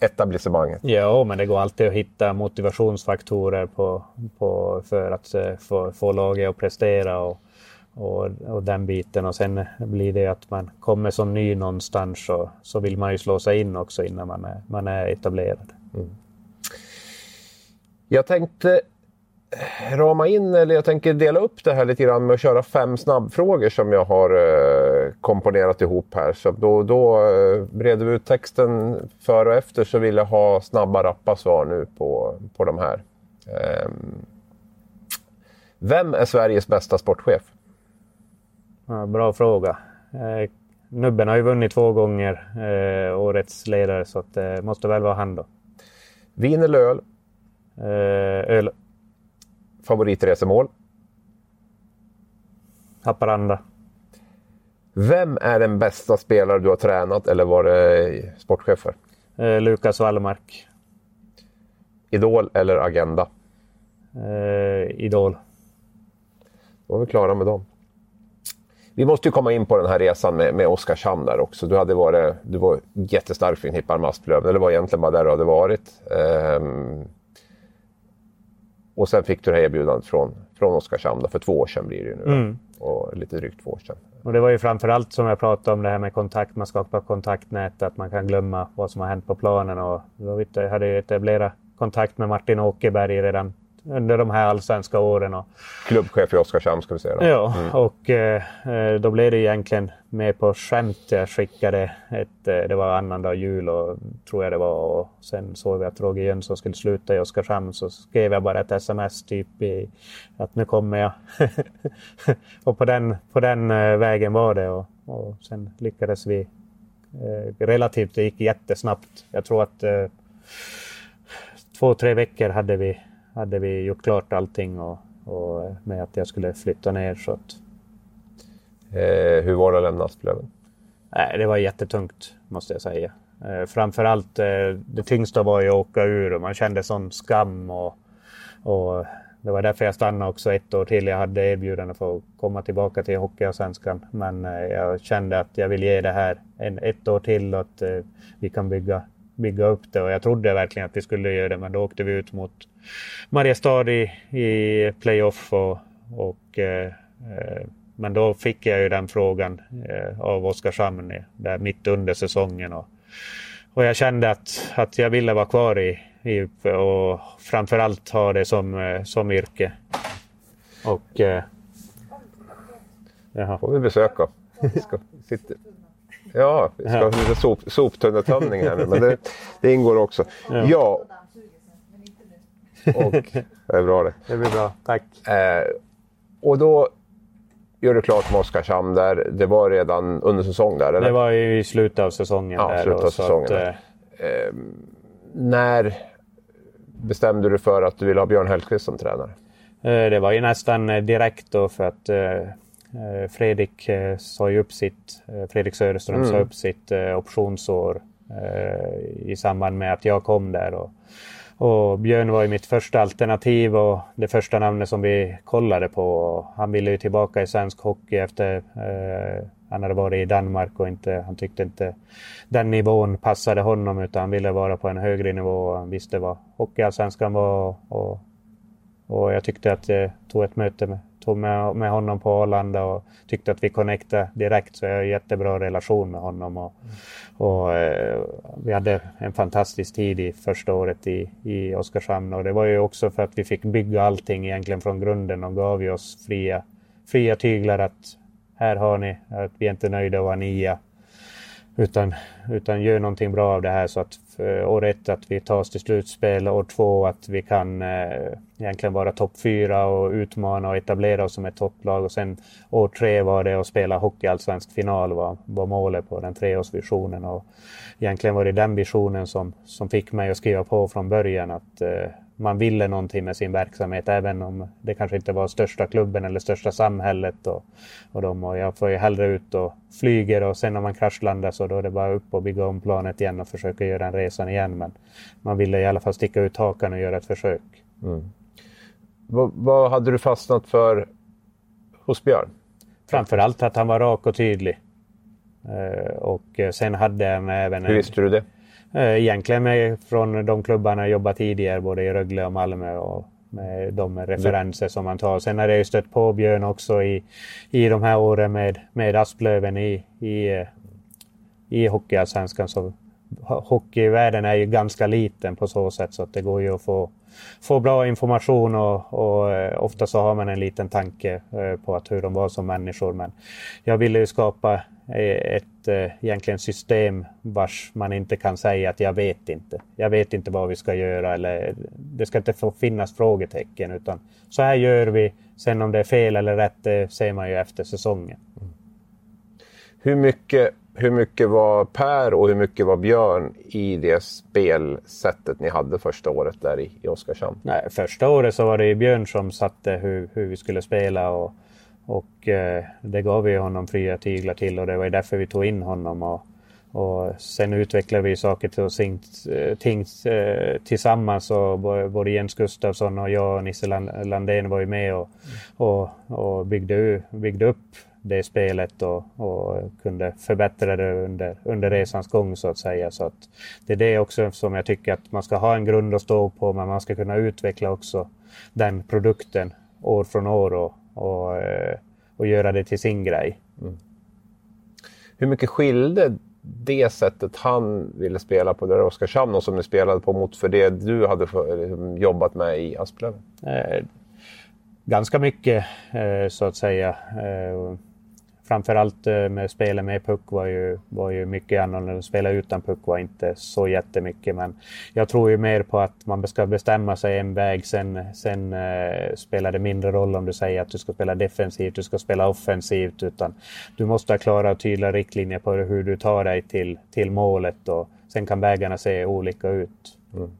etablissemanget. Ja, men det går alltid att hitta motivationsfaktorer på, på, för att uh, få, få laget att prestera och, och, och, den biten. Och sen blir det att man kommer som ny någonstans och så vill man ju slå sig in också innan man är, man är etablerad. Mm. Jag tänkte rama in, eller jag tänker dela upp det här lite grann med att köra fem snabbfrågor som jag har eh, komponerat ihop här. Så då, då eh, breder vi ut texten före och efter så vill jag ha snabba, rappa svar nu på, på de här. Eh, vem är Sveriges bästa sportchef? Ja, bra fråga. Eh, Nubben har ju vunnit två gånger, eh, årets ledare, så det eh, måste väl vara han då. Vin eller öl? Eh, öl. Favoritresemål? Haparanda. Vem är den bästa spelare du har tränat eller varit sportchef för? Eh, Lukas Wallmark. Idol eller Agenda? Eh, idol. Då är vi klara med dem. Vi måste ju komma in på den här resan med, med Oskarshamn där också. Du, hade varit, du var jättestark för Hippar Masplöv, eller var egentligen bara där du hade varit. Um, och sen fick du det här erbjudandet från, från Oskarshamn för två år sedan blir det ju nu. Mm. Och lite drygt två år sedan. Och det var ju framförallt som jag pratade om det här med kontakt. Man skapar kontaktnät, att man kan glömma vad som har hänt på planen. Och då hade jag etablerat kontakt med Martin Åkerberg redan under de här allsvenska åren. Och, Klubbchef i Oskarshamn ska vi säga. Då. Ja, mm. och eh, då blev det egentligen mer på skämt. Jag skickade ett, eh, det var annandag jul och tror jag det var. Och sen såg vi att Roger Jönsson skulle sluta i Oskarshamn så skrev jag bara ett sms typ i, att nu kommer jag. <laughs> och på den, på den eh, vägen var det och, och sen lyckades vi eh, relativt, det gick jättesnabbt. Jag tror att eh, två, tre veckor hade vi hade vi gjort klart allting och, och med att jag skulle flytta ner. Så att... eh, hur var det att lämna Asplöven? Nej, det var jättetungt måste jag säga. Eh, framförallt eh, det tyngsta var ju att åka ur och man kände sån skam. Och, och det var därför jag stannade också ett år till. Jag hade erbjudande för att komma tillbaka till Hockeyallsvenskan. Men eh, jag kände att jag vill ge det här en, ett år till och att eh, vi kan bygga bygga upp det och jag trodde verkligen att vi skulle göra det men då åkte vi ut mot Mariestad i, i playoff och, och eh, eh, men då fick jag ju den frågan eh, av Oskarshamn där mitt under säsongen och, och jag kände att, att jag ville vara kvar i, i och framförallt ha det som, eh, som yrke. Och eh, jaha. får vi besöka. <laughs> Ska, sitter. Ja, vi ska ha lite sop, soptunnetömning här nu, men det, det ingår också. Ja. ja. <laughs> Och, det är bra det. Det blir bra, tack. Eh, och då gör du klart med Oskarshamn där. Det var redan under säsong där? Eller? Det var i slutet av säsongen. Ja, där slutet av säsongen. Att, eh, eh, när bestämde du för att du ville ha Björn Hellkvist som tränare? Eh, det var ju nästan direkt då för att eh, Fredrik sa ju upp sitt, Fredrik Söderström mm. sa upp sitt optionsår i samband med att jag kom där. Och, och Björn var ju mitt första alternativ och det första namnet som vi kollade på. Han ville ju tillbaka i svensk hockey efter eh, han hade varit i Danmark och inte, han tyckte inte den nivån passade honom utan han ville vara på en högre nivå och han visste vad Hockeyallsvenskan var. Och, och jag tyckte att jag tog ett möte med, tog med, med honom på Arlanda och tyckte att vi connectade direkt så jag har en jättebra relation med honom. Och, och eh, vi hade en fantastisk tid i första året i, i Oskarshamn och det var ju också för att vi fick bygga allting egentligen från grunden och gav ju oss fria, fria tyglar att här har ni, att vi är inte nöjda att vara nia. Utan, utan gör någonting bra av det här så att eh, år ett att vi tar oss till slutspel, år två att vi kan eh, egentligen vara topp fyra och utmana och etablera oss som ett topplag. Och sen år tre var det att spela hockeyallsvensk final var, var målet på den treårsvisionen. Och egentligen var det den visionen som, som fick mig att skriva på från början att eh, man ville någonting med sin verksamhet även om det kanske inte var största klubben eller största samhället. Och, och, de, och jag får ju hellre ut och flyger och sen när man kraschlandar så då är det bara upp och bygga om planet igen och försöka göra den resan igen. Men man ville i alla fall sticka ut hakan och göra ett försök. Mm. Vad, vad hade du fastnat för hos Björn? Framförallt att han var rak och tydlig. Uh, och sen hade han även... Hur visste du det? Eh, egentligen med, från de klubbarna jag jobbat tidigare, både i Rögle och Malmö. Och med de referenser som man tar. Sen har jag stött på Björn också i, i de här åren med, med Asplöven i, i, eh, i Hockeyallsvenskan. Så hockeyvärlden är ju ganska liten på så sätt så att det går ju att få, få bra information och, och eh, ofta så har man en liten tanke på att hur de var som människor. Men jag ville ju skapa ett eh, egentligen system vars man inte kan säga att jag vet inte. Jag vet inte vad vi ska göra eller det ska inte få finnas frågetecken utan så här gör vi. Sen om det är fel eller rätt det ser man ju efter säsongen. Mm. Hur, mycket, hur mycket var Per och hur mycket var Björn i det spelsättet ni hade första året där i, i Oskarshamn? Nej, första året så var det Björn som satte hur, hur vi skulle spela och och eh, det gav vi honom fria tyglar till och det var därför vi tog in honom. Och, och sen utvecklade vi saker till eh, ting eh, tillsammans. Och både Jens Gustafsson och jag och Nisse Landén var ju med och, och, och byggde, byggde upp det spelet och, och, kunde förbättra det under, under resans gång så att säga. Så att det är det också som jag tycker att man ska ha en grund att stå på men man ska kunna utveckla också den produkten år från år och, och, eh, och göra det till sin grej. Mm. Hur mycket skilde det sättet han ville spela på där Oskarshamn och som ni spelade på mot för det du hade liksom, jobbat med i Asplöven? Eh, ganska mycket eh, så att säga. Eh, framförallt eh, med spelet med puck var ju, var ju mycket annorlunda. Spela utan puck var inte så jättemycket. Men jag tror ju mer på att man ska bestämma sig en väg. Sen, sen eh, spelar det mindre roll om du säger att du ska spela defensivt, du ska spela offensivt. Utan du måste ha klara och tydliga riktlinjer på hur du tar dig till, till målet. Och sen kan vägarna se olika ut. Mm.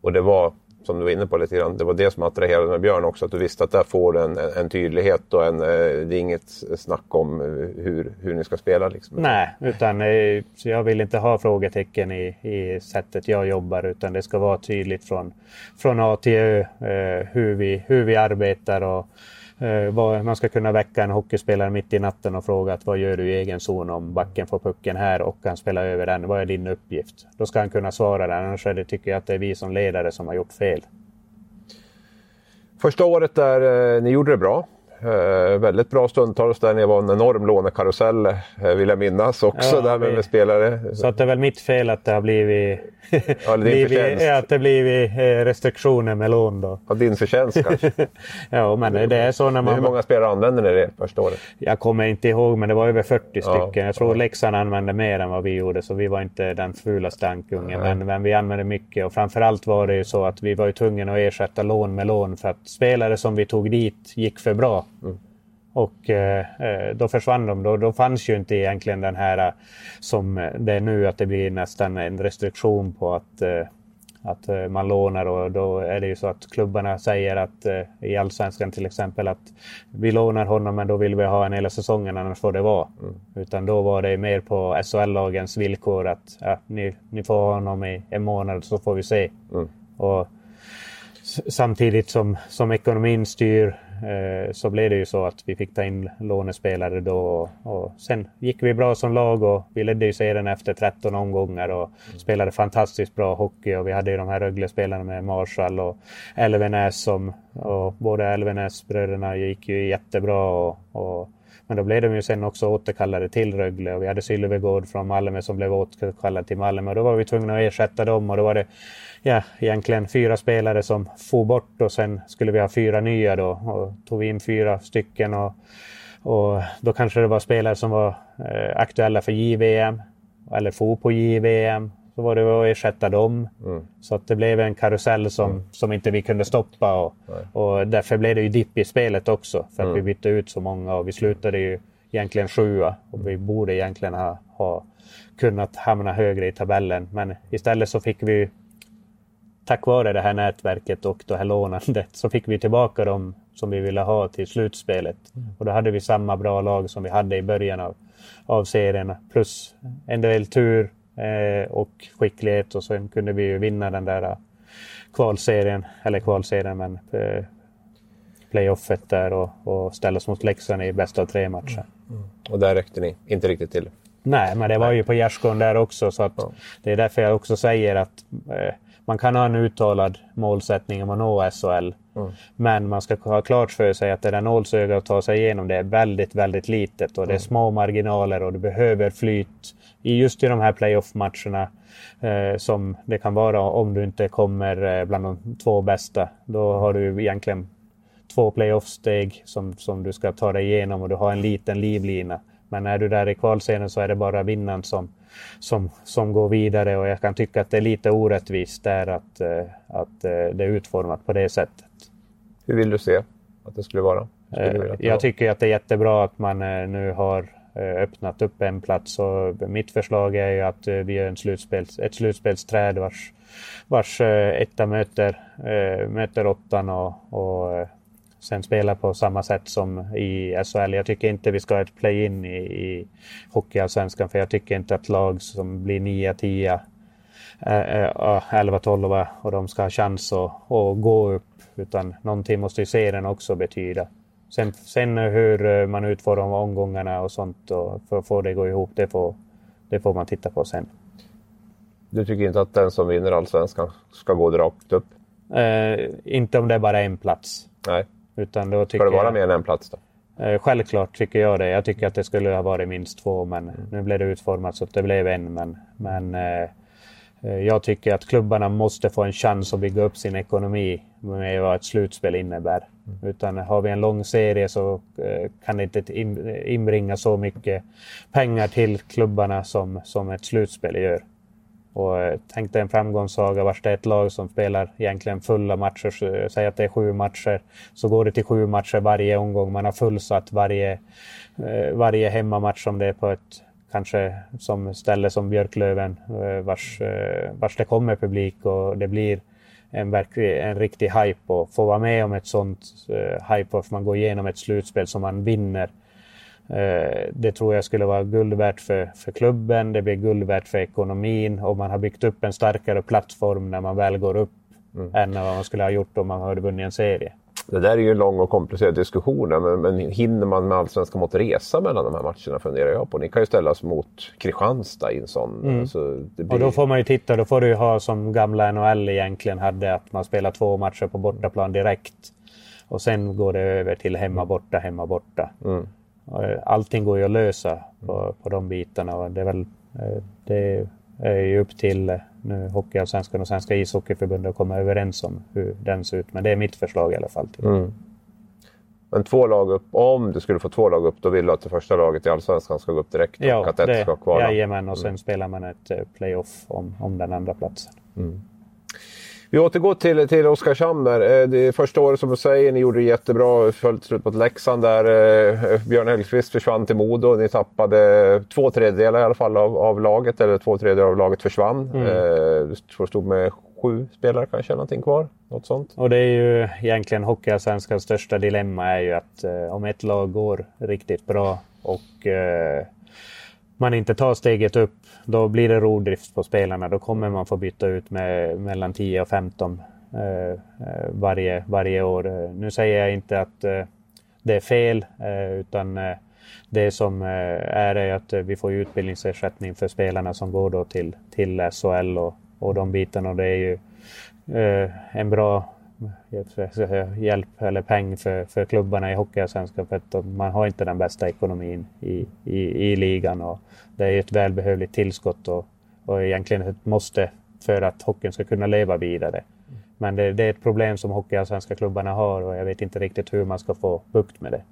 Och det var som du var inne på lite grann, det var det som attraherade med Björn också. Att du visste att där får du en, en tydlighet och en, eh, det är inget snack om hur, hur ni ska spela. Liksom. Nej, utan eh, så jag vill inte ha frågetecken i, i sättet jag jobbar utan det ska vara tydligt från, från A till Ö eh, hur, vi, hur vi arbetar. och Eh, man ska kunna väcka en hockeyspelare mitt i natten och fråga att vad gör du i egen zon om backen får pucken här och kan spela över den. Vad är din uppgift? Då ska han kunna svara det. Annars är det, tycker jag att det är vi som ledare som har gjort fel. Första året där eh, ni gjorde det bra. Eh, väldigt bra stundtals där. Det var en enorm lånekarusell eh, vill jag minnas också ja, där med, med, spelare. Så att det är väl mitt fel att det har blivit, ja, blivit att det blivit eh, restriktioner med lån då. Ja, din förtjänst kanske? <laughs> ja, men det är så när man... Hur många spelare använde ni det första året? Jag kommer inte ihåg, men det var över 40 stycken. Jag tror ja. Leksand använde mer än vad vi gjorde, så vi var inte den fulaste ankungen. Men, men, vi använde mycket och framförallt var det ju så att vi var tvungna att ersätta lån med lån för att spelare som vi tog dit gick för bra. Och eh, eh, då försvann de. Då, då fanns ju inte egentligen den här eh, som det är nu att det blir nästan en restriktion på att, eh, att eh, man lånar och då är det ju så att klubbarna säger att eh, i Allsvenskan till exempel att vi lånar honom men då vill vi ha en hela säsongen annars får det vara. Mm. Utan då var det mer på SHL-lagens villkor att ja, ni, ni får ha honom i en månad så får vi se. Mm. Och samtidigt som, som ekonomin styr Eh, så blev det ju så att vi fick ta in lånespelare då. Och sen gick vi bra som lag och vi ledde ju serien efter 13 omgångar och mm. spelade fantastiskt bra hockey. Och vi hade ju de här Rögle-spelarna med Marshall och Elvenäs som... Och båda Elvenäs-bröderna gick ju jättebra. Och, och, men då blev de ju sen också återkallade till Rögle och vi hade Sylvegård från Malmö som blev återkallad till Malmö. Och då var vi tvungna att ersätta dem och då var det ja, egentligen fyra spelare som for bort och sen skulle vi ha fyra nya då. Och tog vi in fyra stycken och, och då kanske det var spelare som var eh, aktuella för JVM eller for på JVM. Så var det att ersätta dem. Mm. Så att det blev en karusell som, mm. som inte vi kunde stoppa. Och, och därför blev det ju dipp i spelet också. För att mm. vi bytte ut så många och vi slutade ju egentligen sjua. Och vi borde egentligen ha, ha kunnat hamna högre i tabellen. Men istället så fick vi tack vare det här nätverket och det här lånandet så fick vi tillbaka dem som vi ville ha till slutspelet. Mm. Och då hade vi samma bra lag som vi hade i början av, av serien. Plus en del tur eh, och skicklighet och sen kunde vi ju vinna den där eh, kvalserien, eller kvalserien men eh, playoffet där och, och ställa oss mot Leksand i bästa av tre matcher. Mm. Mm. Och där räckte ni inte riktigt till? Nej, men det var Nej. ju på gärdsgården där också så att ja. det är därför jag också säger att eh, man kan ha en uttalad målsättning om att nå SHL. Mm. Men man ska ha klart för sig att det där nålsögat att ta sig igenom det är väldigt, väldigt litet och det är mm. små marginaler och du behöver flyt i just i de här playoff-matcherna eh, som det kan vara om du inte kommer eh, bland de två bästa. Då har du egentligen två playoff-steg som, som du ska ta dig igenom och du har en liten livlina. Men är du där i kvalserien så är det bara vinnaren som, som, som går vidare och jag kan tycka att det är lite orättvist där att, eh, att eh, det är utformat på det sättet. Hur vill du se att det skulle vara? Skulle eh, jag tycker att det är jättebra att man nu har öppnat upp en plats och mitt förslag är ju att vi gör en slutspels, ett slutspelsträd vars, vars etta möter, möter åttan och, och sen spela på samma sätt som i SHL. Jag tycker inte vi ska ha ett play-in i, i Hockeyallsvenskan för jag tycker inte att lag som blir 9, 10, 11, 12 och de ska ha chans att, att gå upp. Utan någonting måste ju serien också betyda. Sen, sen hur man utformar omgångarna och sånt och för att få det att gå ihop, det får, det får man titta på sen. Du tycker inte att den som vinner allsvenskan ska gå rakt upp? Eh, inte om det är bara en plats. Nej. Utan då Ska det vara mer än en plats då? Eh, självklart tycker jag det. Jag tycker att det skulle ha varit minst två men mm. nu blev det utformat så att det blev en. Men, men eh, eh, jag tycker att klubbarna måste få en chans att bygga upp sin ekonomi med vad ett slutspel innebär. Mm. Utan har vi en lång serie så kan det inte inbringa så mycket pengar till klubbarna som, som ett slutspel gör. Och eh, tänk dig en framgångssaga vars det är ett lag som spelar egentligen fulla matcher. Eh, säg att det är sju matcher. Så går det till sju matcher varje omgång. Man har fullsatt varje, eh, varje hemmamatch om det är på ett kanske som ställe som Björklöven vars, vars det kommer publik och det blir en, verklig, en riktig hype och få vara med om ett sånt hype och man går igenom ett slutspel som man vinner det tror jag skulle vara guld värt för, för klubben, det blir guld värt för ekonomin och man har byggt upp en starkare plattform när man väl går upp mm. än vad man skulle ha gjort om man hade vunnit en serie. Det där är ju en lång och komplicerad diskussion, men, men hinner man med allsvenska mått resa mellan de här matcherna funderar jag på. Ni kan ju ställas mot Kristianstad i en sån. Mm. Alltså, blir... Och då får man ju titta, då får du ju ha som gamla NHL egentligen hade, att man spelar två matcher på bortaplan direkt. Och sen går det över till hemma borta, hemma borta. Mm. Eh, allting går ju att lösa på, på de bitarna och det är väl eh, det är ju upp till eh, nu Hockeyallsvenskan och Svenska ishockeyförbundet att komma överens om hur den ser ut. Men det är mitt förslag i alla fall. Mm. Men två lag upp, om du skulle få två lag upp, då vill du att det första laget i Allsvenskan ska gå upp direkt ja, och att ett ska kvala? Jajamän, och sen mm. spelar man ett playoff om, om den andra platsen. Mm. Vi återgår till, till Oskarshamn där. Eh, det första året som du säger, ni gjorde det jättebra. Följde slut mot Leksand där. Eh, Björn Hellkvist försvann till Modo. Ni tappade två tredjedelar i alla fall av, av laget, eller två tredjedelar av laget försvann. Mm. Eh, du stod med sju spelare kanske, någonting kvar. Något sånt. Och det är ju egentligen Hockeyallsvenskans största dilemma är ju att eh, om ett lag går riktigt bra och eh, man inte tar steget upp, då blir det rovdrift på spelarna. Då kommer man få byta ut med mellan 10 och 15 eh, eh, varje, varje år. Eh, nu säger jag inte att eh, det är fel, eh, utan eh, det som är är att vi får utbildningsersättning för spelarna som går då till, till SHL och, och de bitarna. Och det är ju en bra hjälp eller peng för, för klubbarna i Hockeyallsvenskan för att man har inte den bästa ekonomin i, i, i ligan. Och det är ett välbehövligt tillskott och, och egentligen ett måste för att hockeyn ska kunna leva vidare. Men det, det är ett problem som Hockeyallsvenska klubbarna har och jag vet inte riktigt hur man ska få bukt med det.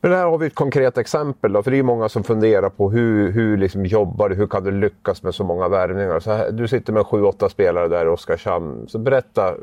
Men här har vi ett konkret exempel då, för det är många som funderar på hur, hur liksom jobbar du, hur kan du lyckas med så många värvningar? Så här, du sitter med sju, åtta spelare där i Oskarshamn. Så berätta,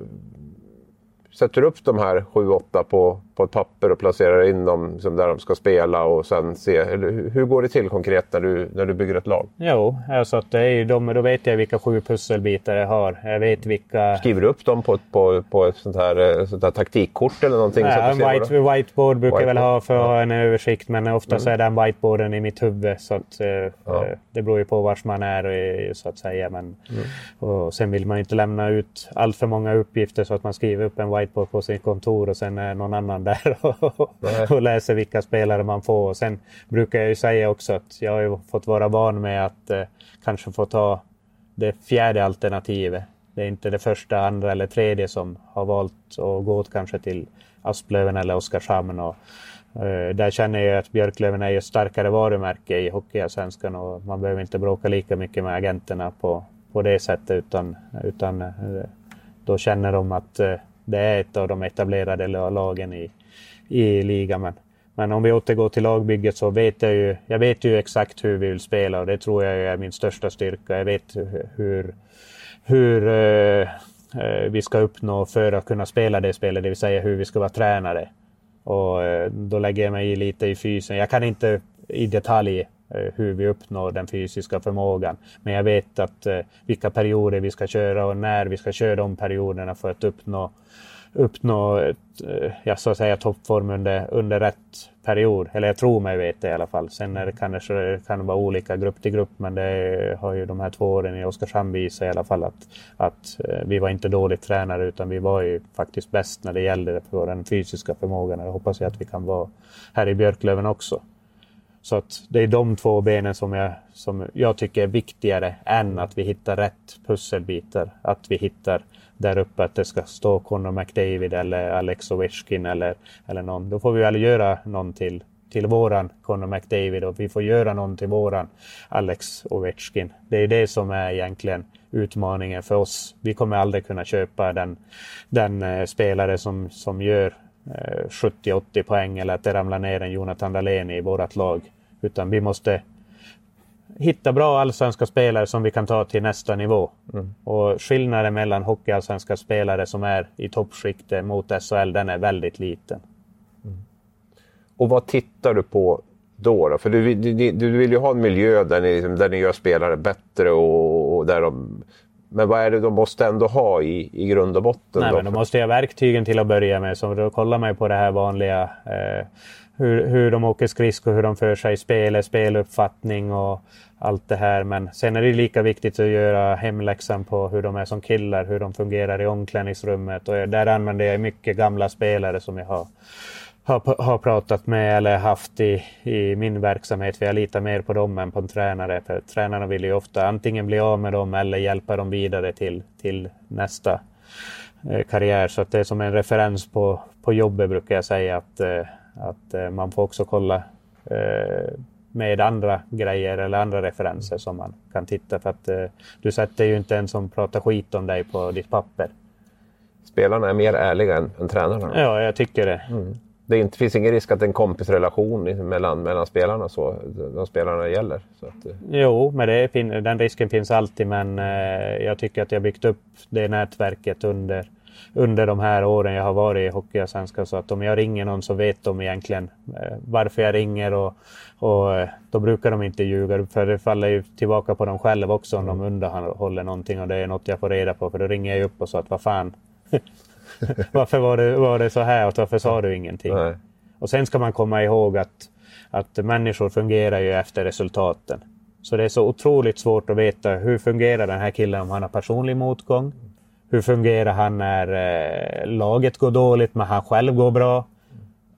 sätter du upp de här sju, åtta på, på ett papper och placerar in dem liksom där de ska spela och sen se. Eller, hur går det till konkret när du, när du bygger ett lag? Jo, alltså att det är de, då vet jag vilka sju pusselbitar jag har. Jag vet vilka... Skriver du upp dem på, på, på ett sånt här, eh, sånt här taktikkort eller någonting? Ja, en white, whiteboard brukar jag väl ha för att ja. ha en översikt men ofta mm. så är den whiteboarden i mitt huvud. Så att, eh, ja. Det beror ju på var man är så att säga. Men, mm. och sen vill man ju inte lämna ut allt för många uppgifter så att man skriver upp en whiteboard på sitt kontor och sen är någon annan där och läser vilka spelare man får. Och sen brukar jag ju säga också att jag har fått vara van med att eh, kanske få ta det fjärde alternativet. Det är inte det första, andra eller tredje som har valt att gå kanske till Asplöven eller Oskarshamn. Och, eh, där känner jag att Björklöven är ett starkare varumärke i Hockeyallsvenskan och man behöver inte bråka lika mycket med agenterna på, på det sättet utan, utan eh, då känner de att eh, det är ett av de etablerade lagen i, i ligan. Men, men om vi återgår till lagbygget så vet jag ju, jag vet ju exakt hur vi vill spela och det tror jag är min största styrka. Jag vet hur, hur uh, vi ska uppnå för att kunna spela det spelet, det vill säga hur vi ska vara tränare. Och uh, då lägger jag mig i lite i fysen. Jag kan inte i detalj hur vi uppnår den fysiska förmågan. Men jag vet att vilka perioder vi ska köra och när vi ska köra de perioderna för att uppnå uppnå ett, eh, ja, så att säga, toppform under, under rätt period. Eller jag tror mig veta i alla fall. Sen är det kanske kan vara olika grupp till grupp men det har ju de här två åren i Oskarshamn visat i alla fall att, att eh, vi var inte dåligt tränare utan vi var ju faktiskt bäst när det gällde för den fysiska förmågan. Det hoppas jag att vi kan vara här i Björklöven också. Så att det är de två benen som jag, som jag tycker är viktigare än att vi hittar rätt pusselbitar. Att vi hittar där uppe att det ska stå Conor McDavid eller Alex Ovechkin eller, eller någon. Då får vi väl göra någon till, till våran Conor McDavid och vi får göra någon till våran Alex Ovechkin. Det är det som är egentligen utmaningen för oss. Vi kommer aldrig kunna köpa den, den eh, spelare som, som gör eh, 70-80 poäng eller att det ramlar ner en Jonathan Dahlén i vårt lag. Utan vi måste hitta bra allsvenska spelare som vi kan ta till nästa nivå. Mm. Och skillnaden mellan hockeyallsvenska spelare som är i toppskiktet mot SHL, den är väldigt liten. Mm. Och vad tittar du på då? då? För du, du, du, vill ju ha en miljö där ni, där ni gör spelare bättre och, och där de men vad är det de måste ändå ha i, i grund och botten? Nej, då? Men de måste ha verktygen till att börja med. Så då kollar man på det här vanliga. Eh, hur, hur de åker skridskor, hur de för sig i spelet, speluppfattning och allt det här. Men sen är det lika viktigt att göra hemläxan på hur de är som killar, hur de fungerar i omklädningsrummet. Och där använder jag mycket gamla spelare som jag har, har, har pratat med eller haft i, i min verksamhet. För jag litar mer på dem än på en tränare. För tränarna vill ju ofta antingen bli av med dem eller hjälpa dem vidare till, till nästa eh, karriär. Så att det är som en referens på, på jobbet brukar jag säga. att eh, att eh, man får också kolla med andra grejer eller andra referenser som man kan titta för att du sätter ju inte en som pratar skit om dig på ditt papper. Spelarna är mer ärliga än, än tränarna? Ja, jag tycker det. Mm. Det inte, finns ingen risk att det är en kompisrelation mellan, mellan spelarna, så, de spelarna gäller? Så att, Jo, men det, den risken finns alltid men eh, jag tycker att jag byggt upp det nätverket under under de här åren jag har varit i Hockeyallsvenskan. Så att om jag ringer någon så vet de egentligen eh, varför jag ringer och, och eh, då brukar de inte ljuga. För det faller ju tillbaka på dem själva också om de underhåller någonting och det är något jag får reda på. För då ringer jag upp och sa att vad fan. <laughs> <laughs> varför var det, var det så här och varför sa du ingenting? Nej. Och sen ska man komma ihåg att, att människor fungerar ju efter resultaten. Så det är så otroligt svårt att veta hur fungerar den här killen om han har personlig motgång. Hur fungerar han när eh, laget går dåligt men han själv går bra?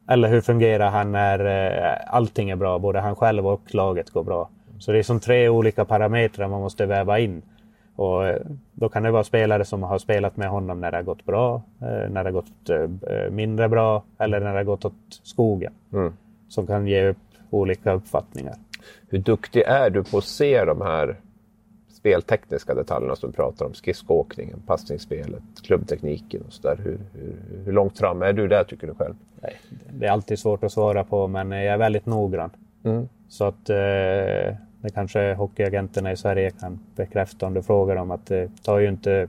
Eller hur fungerar han när eh, allting är bra, både han själv och laget går bra? Så det är som tre olika parametrar man måste väva in. Och eh, då kan det vara spelare som har spelat med honom när det har gått bra, eh, när det har gått eh, mindre bra eller när det har gått åt skogen. Mm. Som kan ge upp olika uppfattningar. Hur duktig är du på att se de här speltekniska detaljerna som du pratar om? Skridskoåkningen, passningsspelet, klubbtekniken och sådär. Hur, hur, hur, långt fram är du där tycker du själv? Nej, det är alltid svårt att svara på men jag är väldigt noggrann. Mm. Så att eh, det kanske hockeyagenterna i Sverige kan bekräfta om du frågar dem att det tar ju inte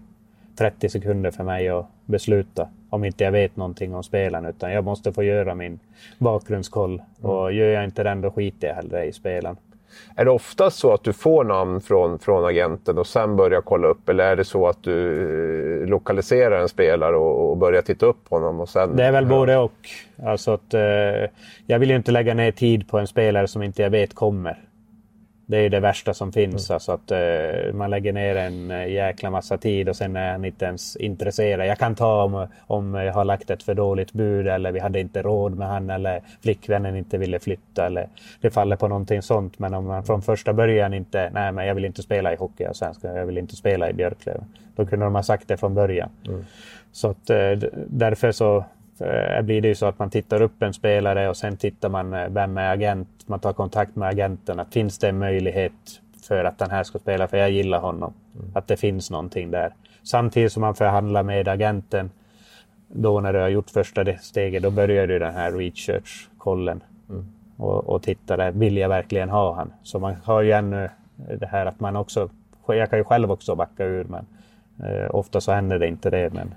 30 sekunder för mig att besluta om inte jag vet någonting om spelen utan jag måste få göra min bakgrundskoll mm. och gör jag inte den då skiter jag hellre i spelen. Är det oftast så att du får namn från, från agenten och sen börjar kolla upp eller är det så att du eh, lokaliserar en spelare och, och börjar titta upp honom? Och sen, det är väl både och. Alltså att, eh, jag vill ju inte lägga ner tid på en spelare som inte jag vet kommer. Det är det värsta som finns. Mm. Alltså att uh, man lägger ner en uh, jäkla massa tid och sen är han inte ens intresserad. Jag kan ta om, om jag har lagt ett för dåligt bud eller vi hade inte råd med han eller flickvännen inte ville flytta eller det faller på någonting sånt. Men om man från första början inte, nej men jag vill inte spela i hockey och svenska, jag vill inte spela i Björklöven. Då kunde de ha sagt det från början. Mm. Så att uh, därför så Eh, blir det ju så att man tittar upp en spelare och sen tittar man eh, vem är agent. Man tar kontakt med agenten. Att finns det en möjlighet för att den här ska spela? För jag gillar honom. Mm. Att det finns någonting där. Samtidigt som man förhandlar med agenten. Då när du har gjort första steget, då börjar du den här research-kollen. Mm. Och, och tittar, vill jag verkligen ha han? Så man har ju ännu det här att man också, jag kan ju själv också backa ur men eh, ofta så händer det inte det. Men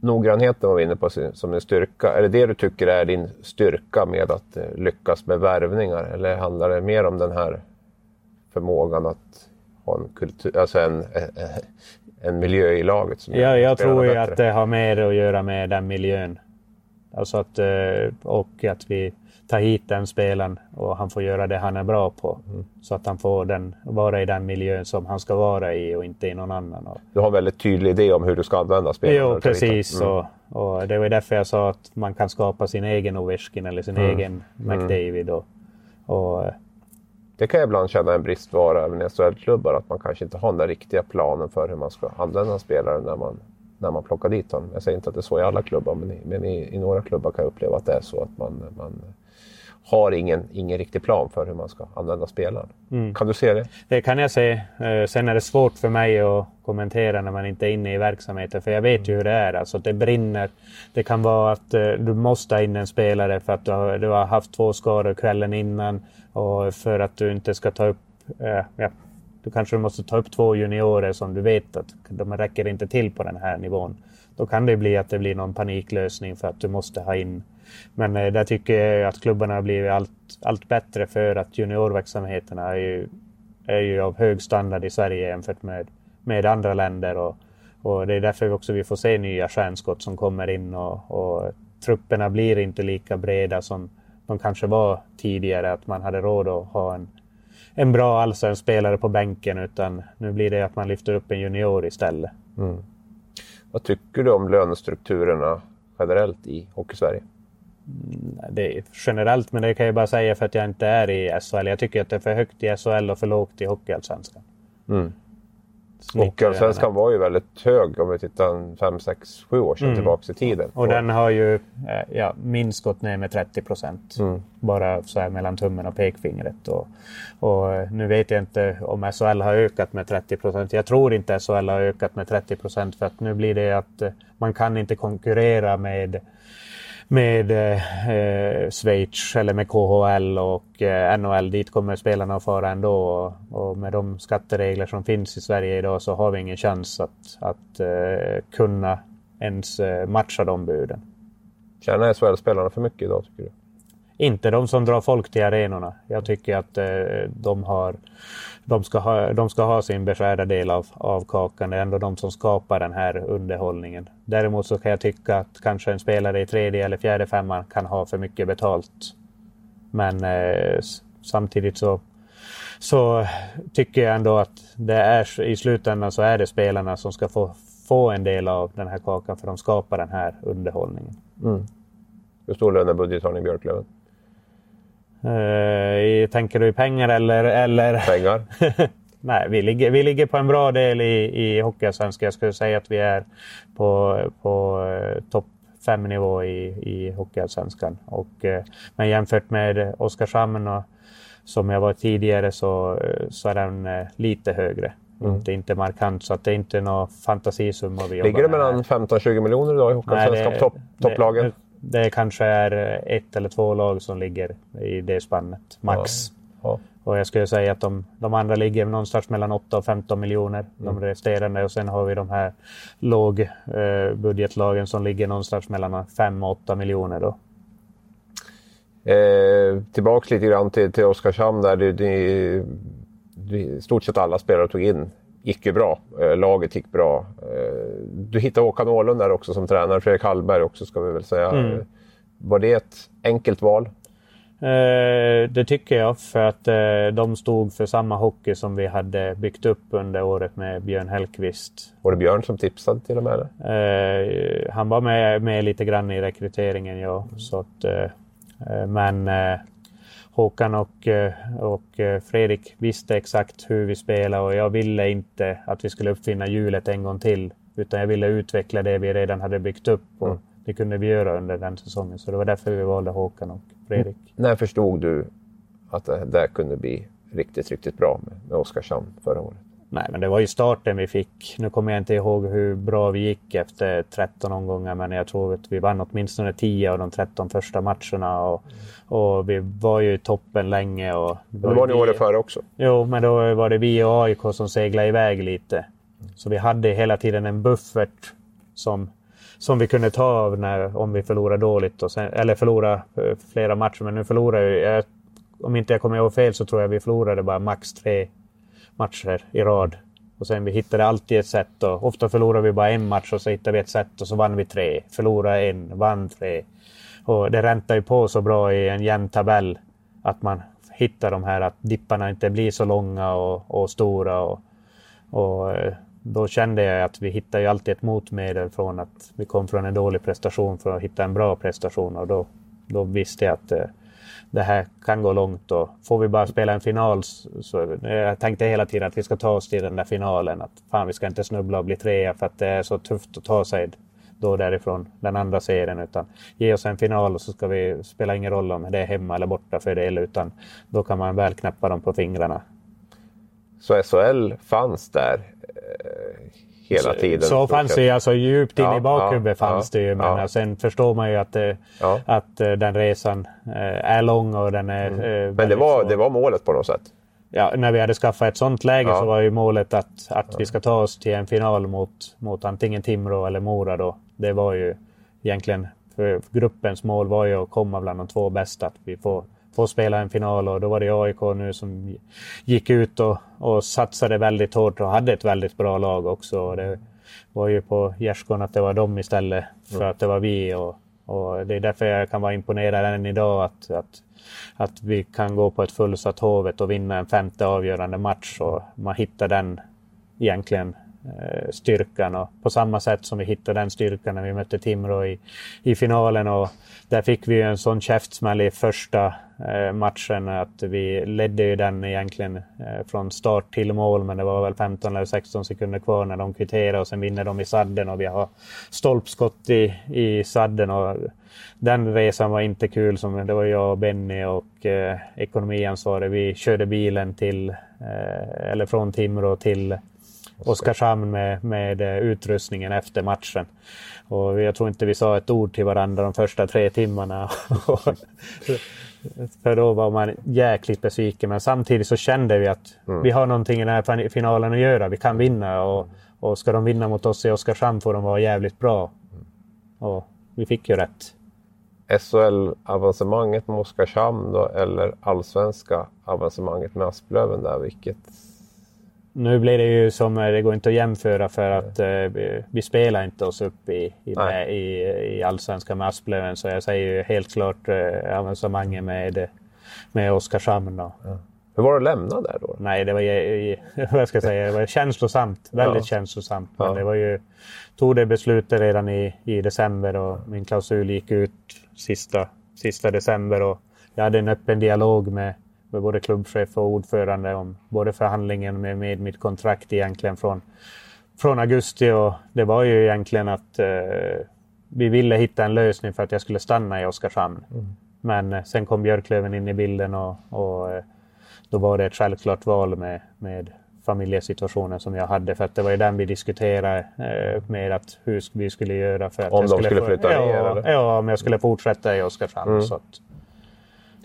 noggrannheten var vi inne på som en styrka. Är det det du tycker är din styrka med att eh, lyckas med värvningar? Eller handlar det mer om den här förmågan att ha en, kultur, alltså en, eh, eh, en miljö i laget? Som ja, jag tror ju att det har mer att göra med den miljön. Alltså att, och att vi ta hit den spelaren och han får göra det han är bra på. Mm. Så att han får den, vara i den miljön som han ska vara i och inte i någon annan. Du har en väldigt tydlig idé om hur du ska använda spelaren? Jo, precis. Mm. Och, och, det var därför jag sa att man kan skapa sin egen Ovechkin eller sin mm. egen mm. McDavid. Och, och, det kan jag ibland känna en bristvara även i SHL-klubbar, att man kanske inte har den riktiga planen för hur man ska använda spelaren när man, när man plockar dit honom. Jag säger inte att det är så i alla klubbar, men i, men i, i några klubbar kan jag uppleva att det är så att man, man har ingen, ingen riktig plan för hur man ska använda spelaren. Mm. Kan du se det? Det kan jag se. Eh, sen är det svårt för mig att kommentera när man inte är inne i verksamheten. För jag vet ju hur det är. Alltså det brinner. Det kan vara att eh, du måste ha in en spelare för att du har, du har haft två skador kvällen innan. Och för att du inte ska ta upp... Eh, ja, du kanske måste ta upp två juniorer som du vet att de räcker inte till på den här nivån. Då kan det bli att det blir någon paniklösning för att du måste ha in men eh, där tycker jag att klubbarna har blivit allt, allt bättre för att juniorverksamheterna är ju, är ju av hög standard i Sverige jämfört med, med andra länder. Och, och det är därför vi också vi får se nya stjärnskott som kommer in och, och trupperna blir inte lika breda som de kanske var tidigare. Att man hade råd att ha en, en bra allsvensk spelare på bänken utan nu blir det att man lyfter upp en junior istället. Mm. Vad tycker du om lönestrukturerna generellt i Hockeysverige? Det är generellt, men det kan jag bara säga för att jag inte är i SHL. Jag tycker att det är för högt i SHL och för lågt i Hockeyallsvenskan. Mm. Hockeyallsvenskan var ju väldigt hög om vi tittar 5, 6, 7 år sedan mm. tillbaka i tiden. Och den har ju eh, ja, minst gått ner med 30 procent. Mm. Bara så här mellan tummen och pekfingret. Och, och, eh, nu vet jag inte om SHL har ökat med 30 procent. Jag tror inte SHL har ökat med 30 procent för att nu blir det att eh, man kan inte konkurrera med med eh, Schweiz eller med KHL och eh, NHL. Dit kommer spelarna att fara ändå. Och, och, med de skatteregler som finns i Sverige idag så har vi ingen chans att, att eh, kunna ens eh, matcha de buden. Tjänar SHL-spelarna för mycket idag tycker du? Inte de som drar folk till arenorna. Jag tycker att eh, de, har, de, ska ha, de ska ha sin beskärda del av, av kakan. Det är ändå de som skapar den här underhållningen. Däremot så kan jag tycka att kanske en spelare i tredje eller fjärde femman kan ha för mycket betalt. Men eh, samtidigt så, så tycker jag ändå att det är, i slutändan så är det spelarna som ska få, få en del av den här kakan för de skapar den här underhållningen. Mm. Hur stor lönebudget har ni i Björklöven? Uh, tänker du i pengar eller? eller... Pengar? <laughs> Nej, vi ligger, vi ligger på en bra del i, i Hockeyallsvenskan. Jag skulle säga att vi är på, på uh, topp fem nivå i, i Hockeyallsvenskan. Uh, men jämfört med Oskarshamn och, som jag var tidigare så, så är den lite högre. Mm. Inte, inte markant, så att det är inte någon fantasisumma vi Ligger det mellan 15-20 miljoner idag i Hockeyallsvenskan topp, topplagen? Det kanske är ett eller två lag som ligger i det spannet, max. Ja. Ja. Och jag skulle säga att de, de andra ligger någonstans mellan 8 och 15 miljoner, mm. de resterande. Och sen har vi de här lågbudgetlagen eh, som ligger någonstans mellan 5 och 8 miljoner. Då. Eh, tillbaks lite grann till, till Oskarshamn där. Det, det, det, stort sett alla spelare tog in gick ju bra. Eh, laget gick bra. Eh, du hittade Håkan Åhlund där också som tränare, Fredrik Hallberg också ska vi väl säga. Mm. Var det ett enkelt val? Eh, det tycker jag för att de stod för samma hockey som vi hade byggt upp under året med Björn Hellqvist. Var det Björn som tipsade till och med? Han var med, med lite grann i rekryteringen, ja. Så att, men Håkan och, eh, och eh, Fredrik visste exakt hur vi spelade och jag ville inte att vi skulle uppfinna hjulet en gång till. Utan jag ville utveckla det vi redan hade byggt upp och mm. det kunde vi göra under den säsongen. Så det var därför vi valde Håkan och Fredrik. Mm. När förstod du att det där kunde bli riktigt, riktigt bra med, med Oskarshamn förra året? Nej, men det var ju starten vi fick. Nu kommer jag inte ihåg hur bra vi gick efter 13 omgångar, men jag tror att vi vann åtminstone 10 av de 13 första matcherna. Och, och vi var ju i toppen länge. Och det var ni året före också? Jo, men då var det vi och AIK som seglade iväg lite. Så vi hade hela tiden en buffert som, som vi kunde ta av när, om vi förlorade dåligt. Och sen, eller förlorade eh, flera matcher, men nu förlorade jag. Om inte jag kommer ihåg fel så tror jag vi förlorade bara max tre matcher i rad. Och sen vi hittade alltid ett sätt. Och ofta förlorade vi bara en match och så hittade vi ett sätt och så vann vi tre. Förlorade en, vann tre. Och det räntar ju på så bra i en jämn tabell att man hittar de här att dipparna inte blir så långa och, och stora. Och, och eh, då kände jag att vi hittar ju alltid ett motmedel från att vi kom från en dålig prestation för att hitta en bra prestation. Och då, då visste jag att eh, det här kan gå långt och får vi bara spela en final så jag tänkte hela tiden att vi ska ta oss till den där finalen. Att fan, vi ska inte snubbla och bli trea för att det är så tufft att ta sig då därifrån den andra serien. Utan ge oss en final och så ska vi spela ingen roll om det är hemma eller borta för det. Utan då kan man väl knäppa dem på fingrarna. Så SHL fanns där eh, hela tiden. Så fanns det alltså djupt inne ja, i bakhuvudet ja, fanns det ju. Men ja. sen förstår man ju att, eh, att eh, den resan eh, är lång och den är... Mm. Men det var, det var målet på något sätt? Ja, när vi hade skaffat ett sånt läge så var ju målet att, att vi ska ta oss till en final mot, mot antingen Timrå eller Mora då. Det var ju egentligen, för gruppens mål var ju att komma bland de två bästa. Att vi får få spela en final och då var det AIK nu som gick ut och, och satsade väldigt hårt och hade ett väldigt bra lag också. Det var ju på gärdsgården att det var dem istället för mm. att det var vi. Och, och, det är därför jag kan vara imponerad än idag att, att, att vi kan gå på ett fullsatt Hovet och vinna en femte avgörande match och man hittar den egentligen Eh, styrkan. Och på samma sätt som vi hittade den styrkan när vi mötte Timrå i, i finalen. Och där fick vi en sån käftsmäll i första Eh, matchen att vi ledde ju den egentligen eh, från start till mål. Men det var väl 15 eller 16 sekunder kvar när de kvitterade och sen vinner de i sadden och vi har stolpskott i, i sadden. Och den resan var inte kul. Som, det var jag och Benny och eh, ekonomiansvarig. Vi körde bilen till, eh, eller från Timrå till Oskarshamn med, med eh, utrustningen efter matchen. Och jag tror inte vi sa ett ord till varandra de första tre timmarna. <laughs> För då var man jäkligt besviken. Men samtidigt så kände vi att mm. vi har någonting i den här finalen att göra. Vi kan vinna och, och ska de vinna mot oss i Oskarshamn får de vara jävligt bra. och vi fick ju rätt. SHL-avancemanget med Oskarshamn då, eller allsvenska avancemanget med Asplöven där, vilket? Nu blir det ju som, det går inte att jämföra för att eh, vi, spelar inte oss upp i, i, med, i, i allsvenska med Asplöven så jag säger ju helt klart eh, avancemanget med, med Oskarshamn. Ja. Hur var det att lämna där då? Nej, det var, <laughs> vad ska jag säga, det var känslosamt. Väldigt ja. känslosamt. Men ja. det var ju, tog det beslutet redan i, i december och min klausul gick ut sista, sista december. Och jag hade en öppen dialog med, med både klubbchef och ordförande om både förhandlingen med, med mitt kontrakt egentligen från, från augusti. Och det var ju egentligen att eh, vi ville hitta en lösning för att jag skulle stanna i Oskarshamn. Mm. Men eh, sen kom Björklöven in i bilden och, och eh, då var det ett självklart val med, med familjesituationen som jag hade. För att det var ju den vi diskuterade eh, med att hur vi skulle göra. För att om de skulle, skulle flytta ja, ner? Ja, om jag skulle fortsätta i Oskarshamn. Mm. Så att,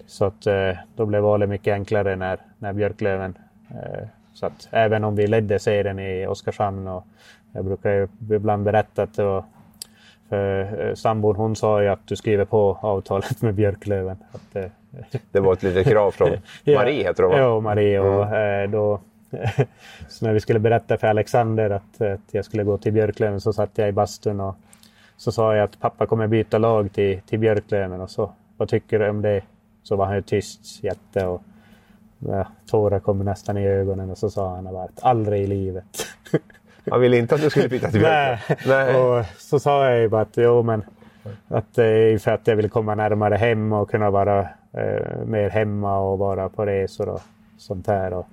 så att eh, då blev valet mycket enklare när, när Björklöven... Eh, så att även om vi ledde serien i Oskarshamn och jag brukar ju ibland berätta att det var för eh, sambon hon sa ju att du skriver på avtalet med Björklöven. Att, det var ett litet <laughs> krav från Marie, heter hon va? Ja, Marie. Och, mm. då, <laughs> så när vi skulle berätta för Alexander att, att jag skulle gå till Björklöven så satt jag i bastun och så sa jag att pappa kommer byta lag till, till Björklöven. Och så, vad tycker du om det? Så var han ju tyst jätte och ja, tårar kom nästan i ögonen och så sa han att aldrig i livet. <laughs> Han ville inte att du skulle byta till? Nej. Nej. Och så sa jag ju bara att jo men att det är för att jag vill komma närmare hem och kunna vara eh, mer hemma och vara på resor och sånt här. Och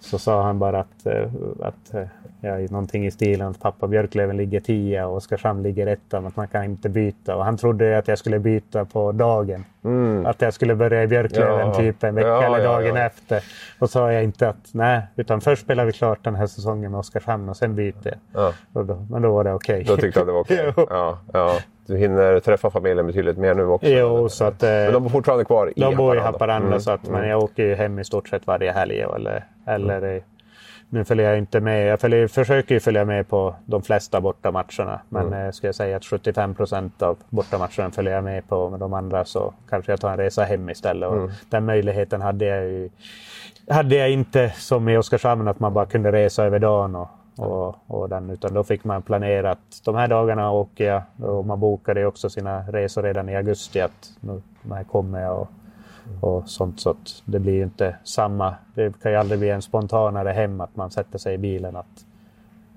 så sa han bara att, eh, att eh, ja, någonting i stilen att pappa Björklöven ligger tia och Oskarshamn ligger etta, att man kan inte byta. Och han trodde att jag skulle byta på dagen. Mm. Att jag skulle börja i Björklöven ja. typ en vecka ja, eller dagen ja, efter. Och sa jag inte att nej, utan först spelar vi klart den här säsongen med Oskarshamn och sen byter jag. Men då var det okej. Okay. Då tyckte han det var okej? <laughs> Okay. ja, ja. Du hinner träffa familjen betydligt mer nu också? Jo, så att, men de bor fortfarande kvar i De bor i Haparanda, mm. så att, men mm. jag åker ju hem i stort sett varje helg. Eller, eller mm. Nu följer jag inte med. Jag följer, försöker ju följa med på de flesta bortamatcherna. Men mm. eh, ska jag säga att 75 procent av bortamatcherna följer jag med på. Med de andra så kanske jag tar en resa hem istället. Mm. den möjligheten hade jag ju hade jag inte som i Oskarshamn att man bara kunde resa över dagen. Och, och, och den, utan då fick man planera att de här dagarna åker jag. Och man bokade också sina resor redan i augusti. att nu, här kommer jag. Och, och sånt. Så att det blir ju inte samma. Det kan ju aldrig bli en spontanare hem att man sätter sig i bilen att,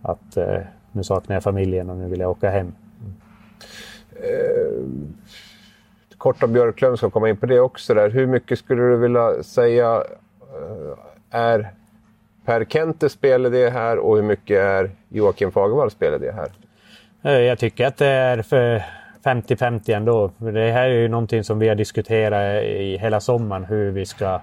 att eh, nu saknar jag familjen och nu vill jag åka hem. Eh, kort om Björklund ska komma in på det också. Där. Hur mycket skulle du vilja säga eh, är Per Kente spelar det här och hur mycket är Joakim Fagervall spelar det här? Eh, jag tycker att det är för 50-50 ändå. Det här är ju någonting som vi har diskuterat i hela sommaren hur vi ska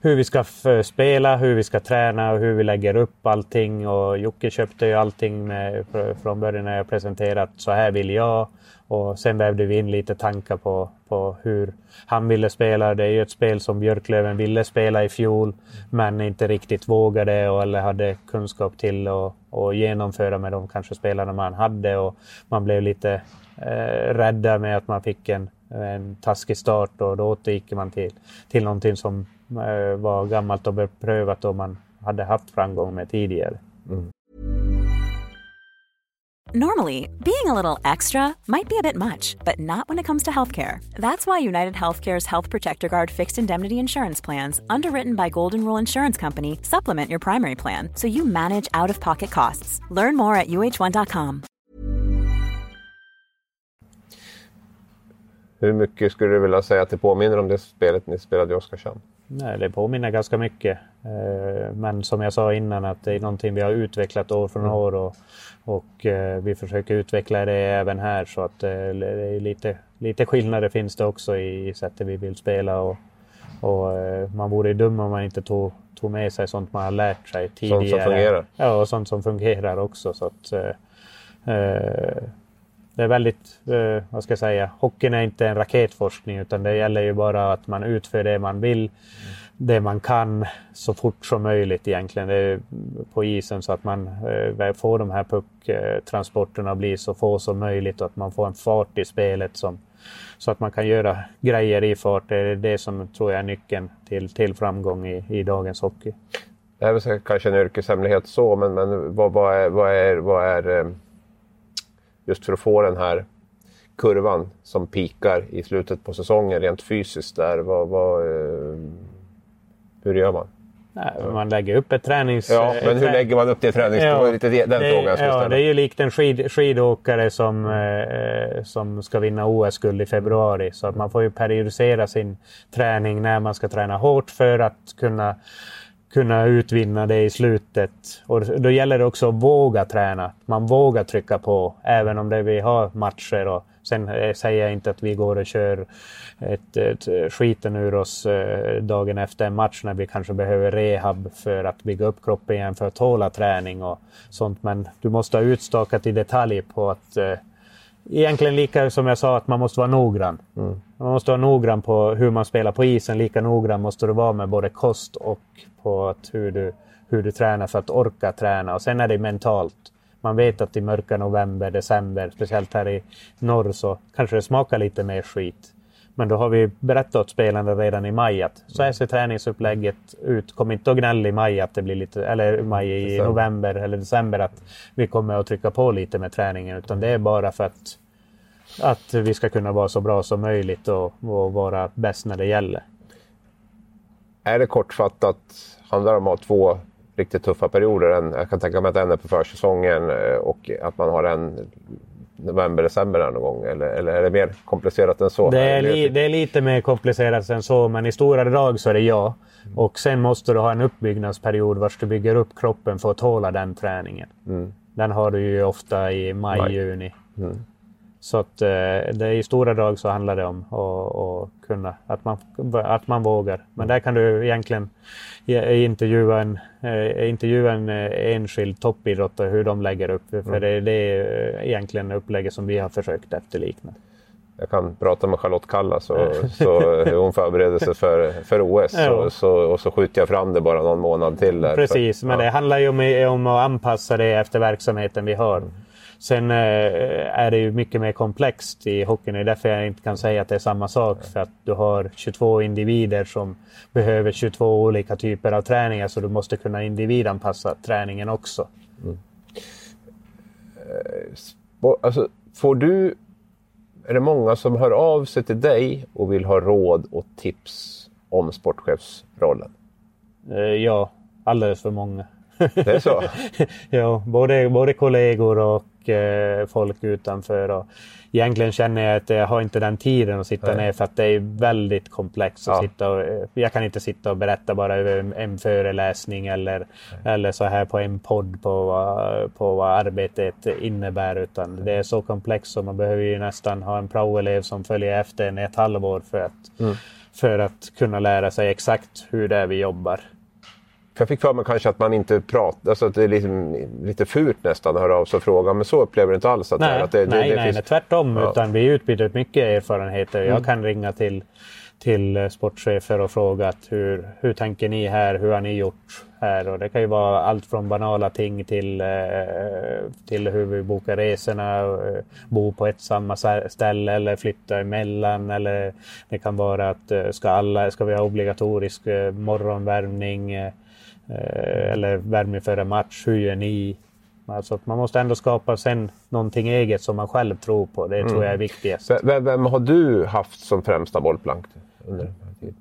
hur vi ska spela, hur vi ska träna och hur vi lägger upp allting. Och Jocke köpte ju allting med, från början när jag presenterat så här vill jag. Och sen vävde vi in lite tankar på, på hur han ville spela. Det är ju ett spel som Björklöven ville spela i fjol men inte riktigt vågade eller hade kunskap till att genomföra med de kanske spelarna man hade. Och man blev lite eh, rädda med att man fick en, en taskig start och då återgick man till, till någonting som eh, var gammalt och beprövat och man hade haft framgång med tidigare. Mm. Normally, being a little extra might be a bit much, but not when it comes to healthcare. That's why United Healthcare's Health Protector Guard fixed indemnity insurance plans, underwritten by Golden Rule Insurance Company, supplement your primary plan so you manage out of pocket costs. Learn more at uh1.com. Hur mycket skulle du vilja säga att det påminner om det spelet ni spelade i Oskarshamn? Nej, det påminner ganska mycket. Eh, men som jag sa innan att det är någonting vi har utvecklat år från mm. år och, och eh, vi försöker utveckla det även här så att eh, det är lite, lite skillnader finns det också i sättet vi vill spela och, och man vore dum om man inte tog, tog med sig sånt man har lärt sig tidigare. Sånt som fungerar? Ja, och sånt som fungerar också. Så att, det är väldigt, eh, vad ska jag säga, hockeyn är inte en raketforskning utan det gäller ju bara att man utför det man vill det man kan så fort som möjligt egentligen på isen så att man eh, får de här pucktransporterna att bli så få som möjligt och att man får en fart i spelet som, så att man kan göra grejer i fart. Det är det som tror jag är nyckeln till, till framgång i, i dagens hockey. Det är väl kanske en yrkeshemlighet så, men, men vad, vad, är, vad, är, vad är eh, just för att få den här kurvan som pikar i slutet på säsongen rent fysiskt där? Vad, vad, eh, hur gör man? Nej, man lägger upp ett tränings... Ja, men hur lägger man upp det tränings... Ja, det var lite den det, frågan jag Ja, det är ju likt en skid, skidåkare som, eh, som ska vinna OS-guld i februari. Så att man får ju periodisera sin träning när man ska träna hårt för att kunna kunna utvinna det i slutet. Och då gäller det också att våga träna. Man vågar trycka på även om det vi har matcher. Och sen eh, säger jag inte att vi går och kör ett, ett skiten ur oss eh, dagen efter en match när vi kanske behöver rehab för att bygga upp kroppen igen för att tåla träning och sånt. Men du måste ha utstakat i detalj på att eh, Egentligen lika som jag sa att man måste vara noggrann. Mm. Man måste vara noggrann på hur man spelar på isen. Lika noggrann måste du vara med både kost och på att hur, du, hur du tränar för att orka träna. Och sen är det mentalt. Man vet att i mörka november, december, speciellt här i norr, så kanske det smakar lite mer skit. Men då har vi berättat åt spelarna redan i maj att så här ser träningsupplägget ut. Kom inte och gnäll i maj att det blir lite, eller maj i december. november eller december att vi kommer att trycka på lite med träningen. Utan det är bara för att, att vi ska kunna vara så bra som möjligt och, och vara bäst när det gäller. Är det kortfattat, handlar det om att ha två riktigt tuffa perioder? jag kan tänka mig att en är på försäsongen eh, och att man har en november, december någon gång? Eller, eller är det mer komplicerat än så? Det är, li, det är lite mer komplicerat än så, men i stora drag så är det ja. Mm. Och sen måste du ha en uppbyggnadsperiod vars du bygger upp kroppen för att tåla den träningen. Mm. Den har du ju ofta i maj, maj. juni. Mm. Så att eh, det i stora drag så handlar det om att, kunna, att man, att man vågar. Men där kan du egentligen intervjua en, eh, intervjua en eh, enskild toppidrottare hur de lägger upp. För mm. det, det är egentligen upplägget som vi har försökt efterlikna. Jag kan prata med Charlotte Kalla så, <laughs> så hon förbereder sig för, för OS ja. så, så, och så skjuter jag fram det bara någon månad till. Där. Precis, men ja. det handlar ju om, om att anpassa det efter verksamheten vi har. Sen eh, är det ju mycket mer komplext i hockeyn. Det är därför jag inte kan säga att det är samma sak. För att du har 22 individer som behöver 22 olika typer av träningar. Så du måste kunna individanpassa träningen också. Mm. Eh, alltså, får du... Är det många som hör av sig till dig och vill ha råd och tips om sportchefsrollen? Eh, ja, alldeles för många. Det är så? <laughs> ja, både, både kollegor och folk utanför. Och egentligen känner jag att jag har inte den tiden att sitta Nej. ner för att det är väldigt komplext. Att ja. sitta och, jag kan inte sitta och berätta bara över en föreläsning eller, eller så här på en podd på vad, på vad arbetet innebär. Utan det är så komplext så man behöver ju nästan ha en praoelev som följer efter en ett halvår för att, mm. för att kunna lära sig exakt hur det är vi jobbar. För jag fick för mig kanske att man inte pratar, alltså att det är liksom, lite fult nästan att höra av sig och fråga, men så upplever du inte alls att nej, det är? Att det, nej, det, nej, finns... nej, tvärtom. Ja. Utan vi utbyter mycket erfarenheter. Jag mm. kan ringa till, till eh, sportchefer och fråga att hur, hur tänker ni här? Hur har ni gjort här? Och det kan ju vara allt från banala ting till, eh, till hur vi bokar resorna, eh, bo på ett samma ställe eller flytta emellan. Eller det kan vara att ska, alla, ska vi ha obligatorisk morgonvärmning? Eh, eller värmning före match, hur gör ni? Alltså man måste ändå skapa sen någonting eget som man själv tror på. Det mm. tror jag är viktigast. Vem, vem, har du haft som främsta bollplank? Under?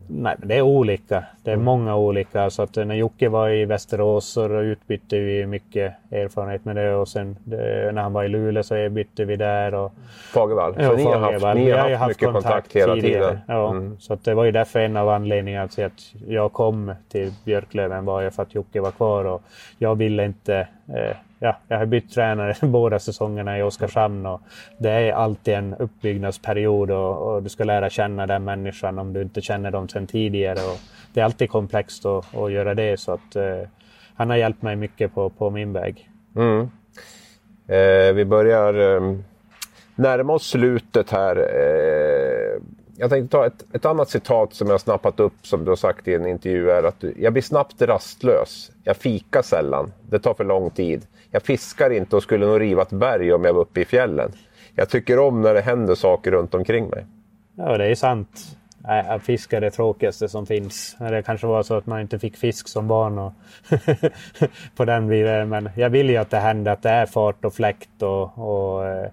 Nej, det är olika. Det är mm. många olika. Så att när Jocke var i Västerås så utbytte vi mycket erfarenhet med det och sen det, när han var i Luleå så bytte vi där. Och, Fagervall. Så ja, ni, har haft, ni har haft, haft mycket kontakt, kontakt hela tidigare. tiden? Ja, mm. så det var ju därför en av anledningarna till att jag kom till Björklöven var ju för att Jocke var kvar och jag ville inte eh, ja, jag har bytt tränare <laughs> båda säsongerna i Oskarshamn och det är alltid en uppbyggnadsperiod och, och, du ska lära känna den människan om du inte känner dem sedan tidigare. Och det är alltid komplext att, att göra det så att eh, han har hjälpt mig mycket på, på min väg. Mm. Eh, vi börjar eh, närma oss slutet här. Eh, jag tänkte ta ett, ett annat citat som jag snappat upp som du har sagt i en intervju. är att du, Jag blir snabbt rastlös. Jag fikar sällan. Det tar för lång tid. Jag fiskar inte och skulle nog riva ett berg om jag var uppe i fjällen. Jag tycker om när det händer saker runt omkring mig. Ja, det är sant. Att fiska är det tråkigaste som finns. Det kanske var så att man inte fick fisk som barn och <laughs> på den vidare. Men jag vill ju att det händer, att det är fart och fläkt och, och, eh,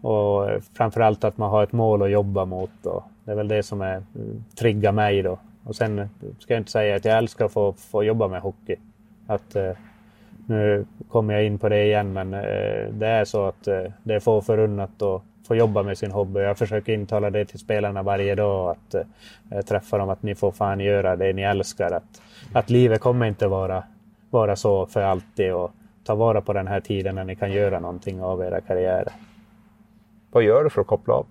och framförallt att man har ett mål att jobba mot. Och det är väl det som är, mm, triggar mig då. Och sen eh, ska jag inte säga att jag älskar att få, få jobba med hockey. Att, eh, nu kommer jag in på det igen, men eh, det är så att eh, det är få förunnat att få jobba med sin hobby. Jag försöker intala det till spelarna varje dag. Att eh, träffa dem att ni får fan göra det ni älskar. Att, att livet kommer inte vara, vara så för alltid. Och ta vara på den här tiden när ni kan göra någonting av era karriärer. Vad gör du för att koppla av?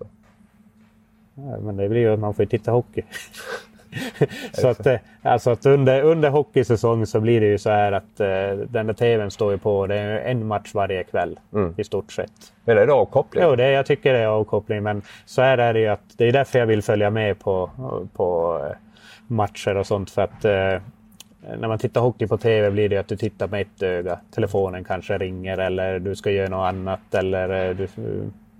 Ja, men det blir ju att man får titta hockey. <laughs> så att, eh, alltså att under, under hockeysäsong så blir det ju så här att uh, den där tvn står ju på. Det är en match varje kväll mm. i stort sett. Men är det avkoppling? Jo, det, jag tycker det är avkoppling. Men så här är det ju att det är därför jag vill följa med på, på uh, matcher och sånt. För att uh, när man tittar hockey på TV blir det att du tittar med ett öga. Telefonen kanske ringer eller du ska göra något annat. Eller du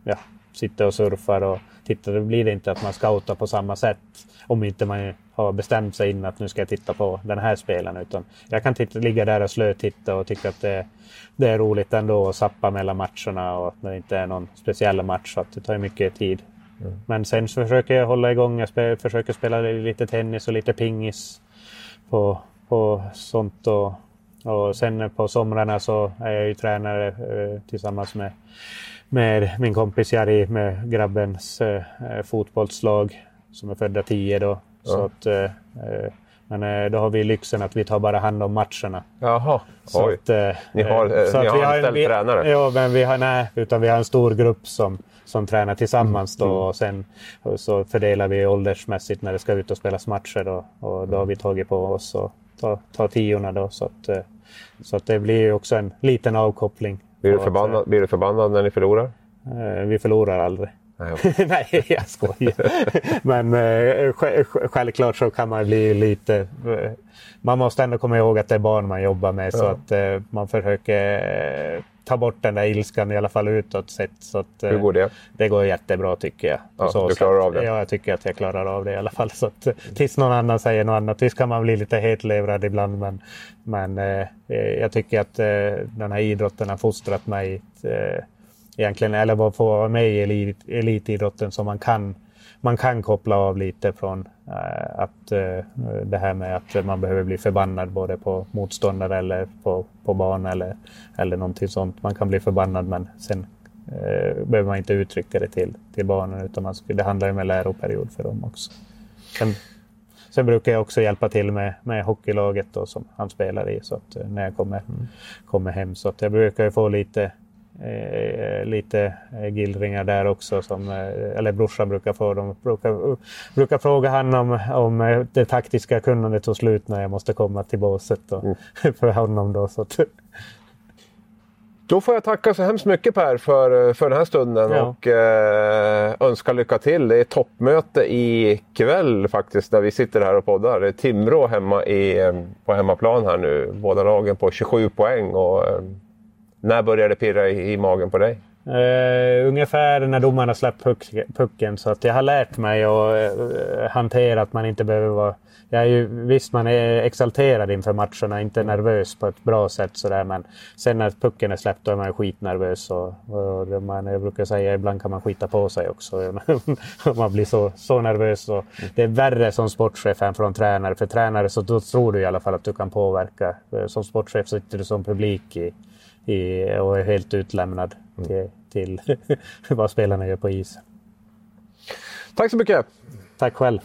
ja, sitter och surfar och tittar. Då blir det inte att man scoutar på samma sätt. Om inte man har bestämt sig innan att nu ska jag titta på den här spelaren. Utan jag kan titta, ligga där och slötitta och tycka att det, det är roligt ändå att sappa mellan matcherna och när det inte är någon speciell match. Så att det tar mycket tid. Mm. Men sen så försöker jag hålla igång. Jag spel, försöker spela lite tennis och lite pingis på, på sånt. Och, och sen på somrarna så är jag ju tränare eh, tillsammans med, med min kompis Jari med grabbens eh, fotbollslag som är födda 10 då. Så att, eh, eh, men eh, då har vi lyxen att vi tar bara hand om matcherna. Jaha, så oj. Att, ni har, så ni har anställd vi, tränare? Ja, men vi har, nej, utan vi har en stor grupp som, som tränar tillsammans. Då, mm. och sen så fördelar vi åldersmässigt när det ska ut och spelas matcher. Då, och då har vi tagit på oss att ta, ta tiorna. Då, så, att, så att det blir också en liten avkoppling. Blir du förbannad, blir du förbannad när ni förlorar? Vi förlorar aldrig. Nej, <laughs> jag skojar. <laughs> Men eh, självklart så kan man bli lite... Eh, man måste ändå komma ihåg att det är barn man jobbar med ja. så att eh, man försöker eh, ta bort den där ilskan i alla fall utåt sett. Så att, eh, Hur går det? Det går jättebra tycker jag. Ja, så, du klarar av det? Ja, jag tycker att jag klarar av det i alla fall. Så att, eh, tills någon annan säger något annat. Visst kan man bli lite hetlevrad ibland men, men jag tycker att den här idrotten har fostrat mig egentligen, eller bara få vara med i elit, elitidrotten så man kan, man kan koppla av lite från äh, att äh, det här med att man behöver bli förbannad både på motståndare eller på, på barn eller, eller någonting sånt. Man kan bli förbannad men sen äh, behöver man inte uttrycka det till, till barnen utan man, det handlar ju om en läroperiod för dem också. Sen, sen brukar jag också hjälpa till med, med hockeylaget då, som han spelar i så att, när jag kommer, mm. kommer hem. Så att jag brukar få lite Eh, lite eh, gillringar där också. Som, eh, eller brorsan brukar få. De brukar, brukar fråga han om, om det taktiska kunnandet tog slut när jag måste komma till båset och, mm. <laughs> för honom. Då, så att, då får jag tacka så hemskt mycket Per för, för den här stunden ja. och eh, önska lycka till. Det är toppmöte ikväll faktiskt när vi sitter här och poddar. Det är Timrå hemma i, på hemmaplan här nu. Båda lagen på 27 poäng. Och, eh, när började det pirra i, i magen på dig? Uh, ungefär när domarna släppt puck, pucken. Så att jag har lärt mig att uh, hantera att man inte behöver vara... Jag är ju, visst, man är exalterad inför matcherna, inte nervös på ett bra sätt sådär. Men sen när pucken är släppt då är man skitnervös. Och, och man, jag brukar säga ibland kan man skita på sig också. <laughs> man blir så, så nervös. Och det är värre som sportchef än från tränare. För tränare så då tror du i alla fall att du kan påverka. Som sportchef sitter du som publik i i, och är helt utlämnad till, till <laughs> vad spelarna gör på isen. Tack så mycket! Tack själv!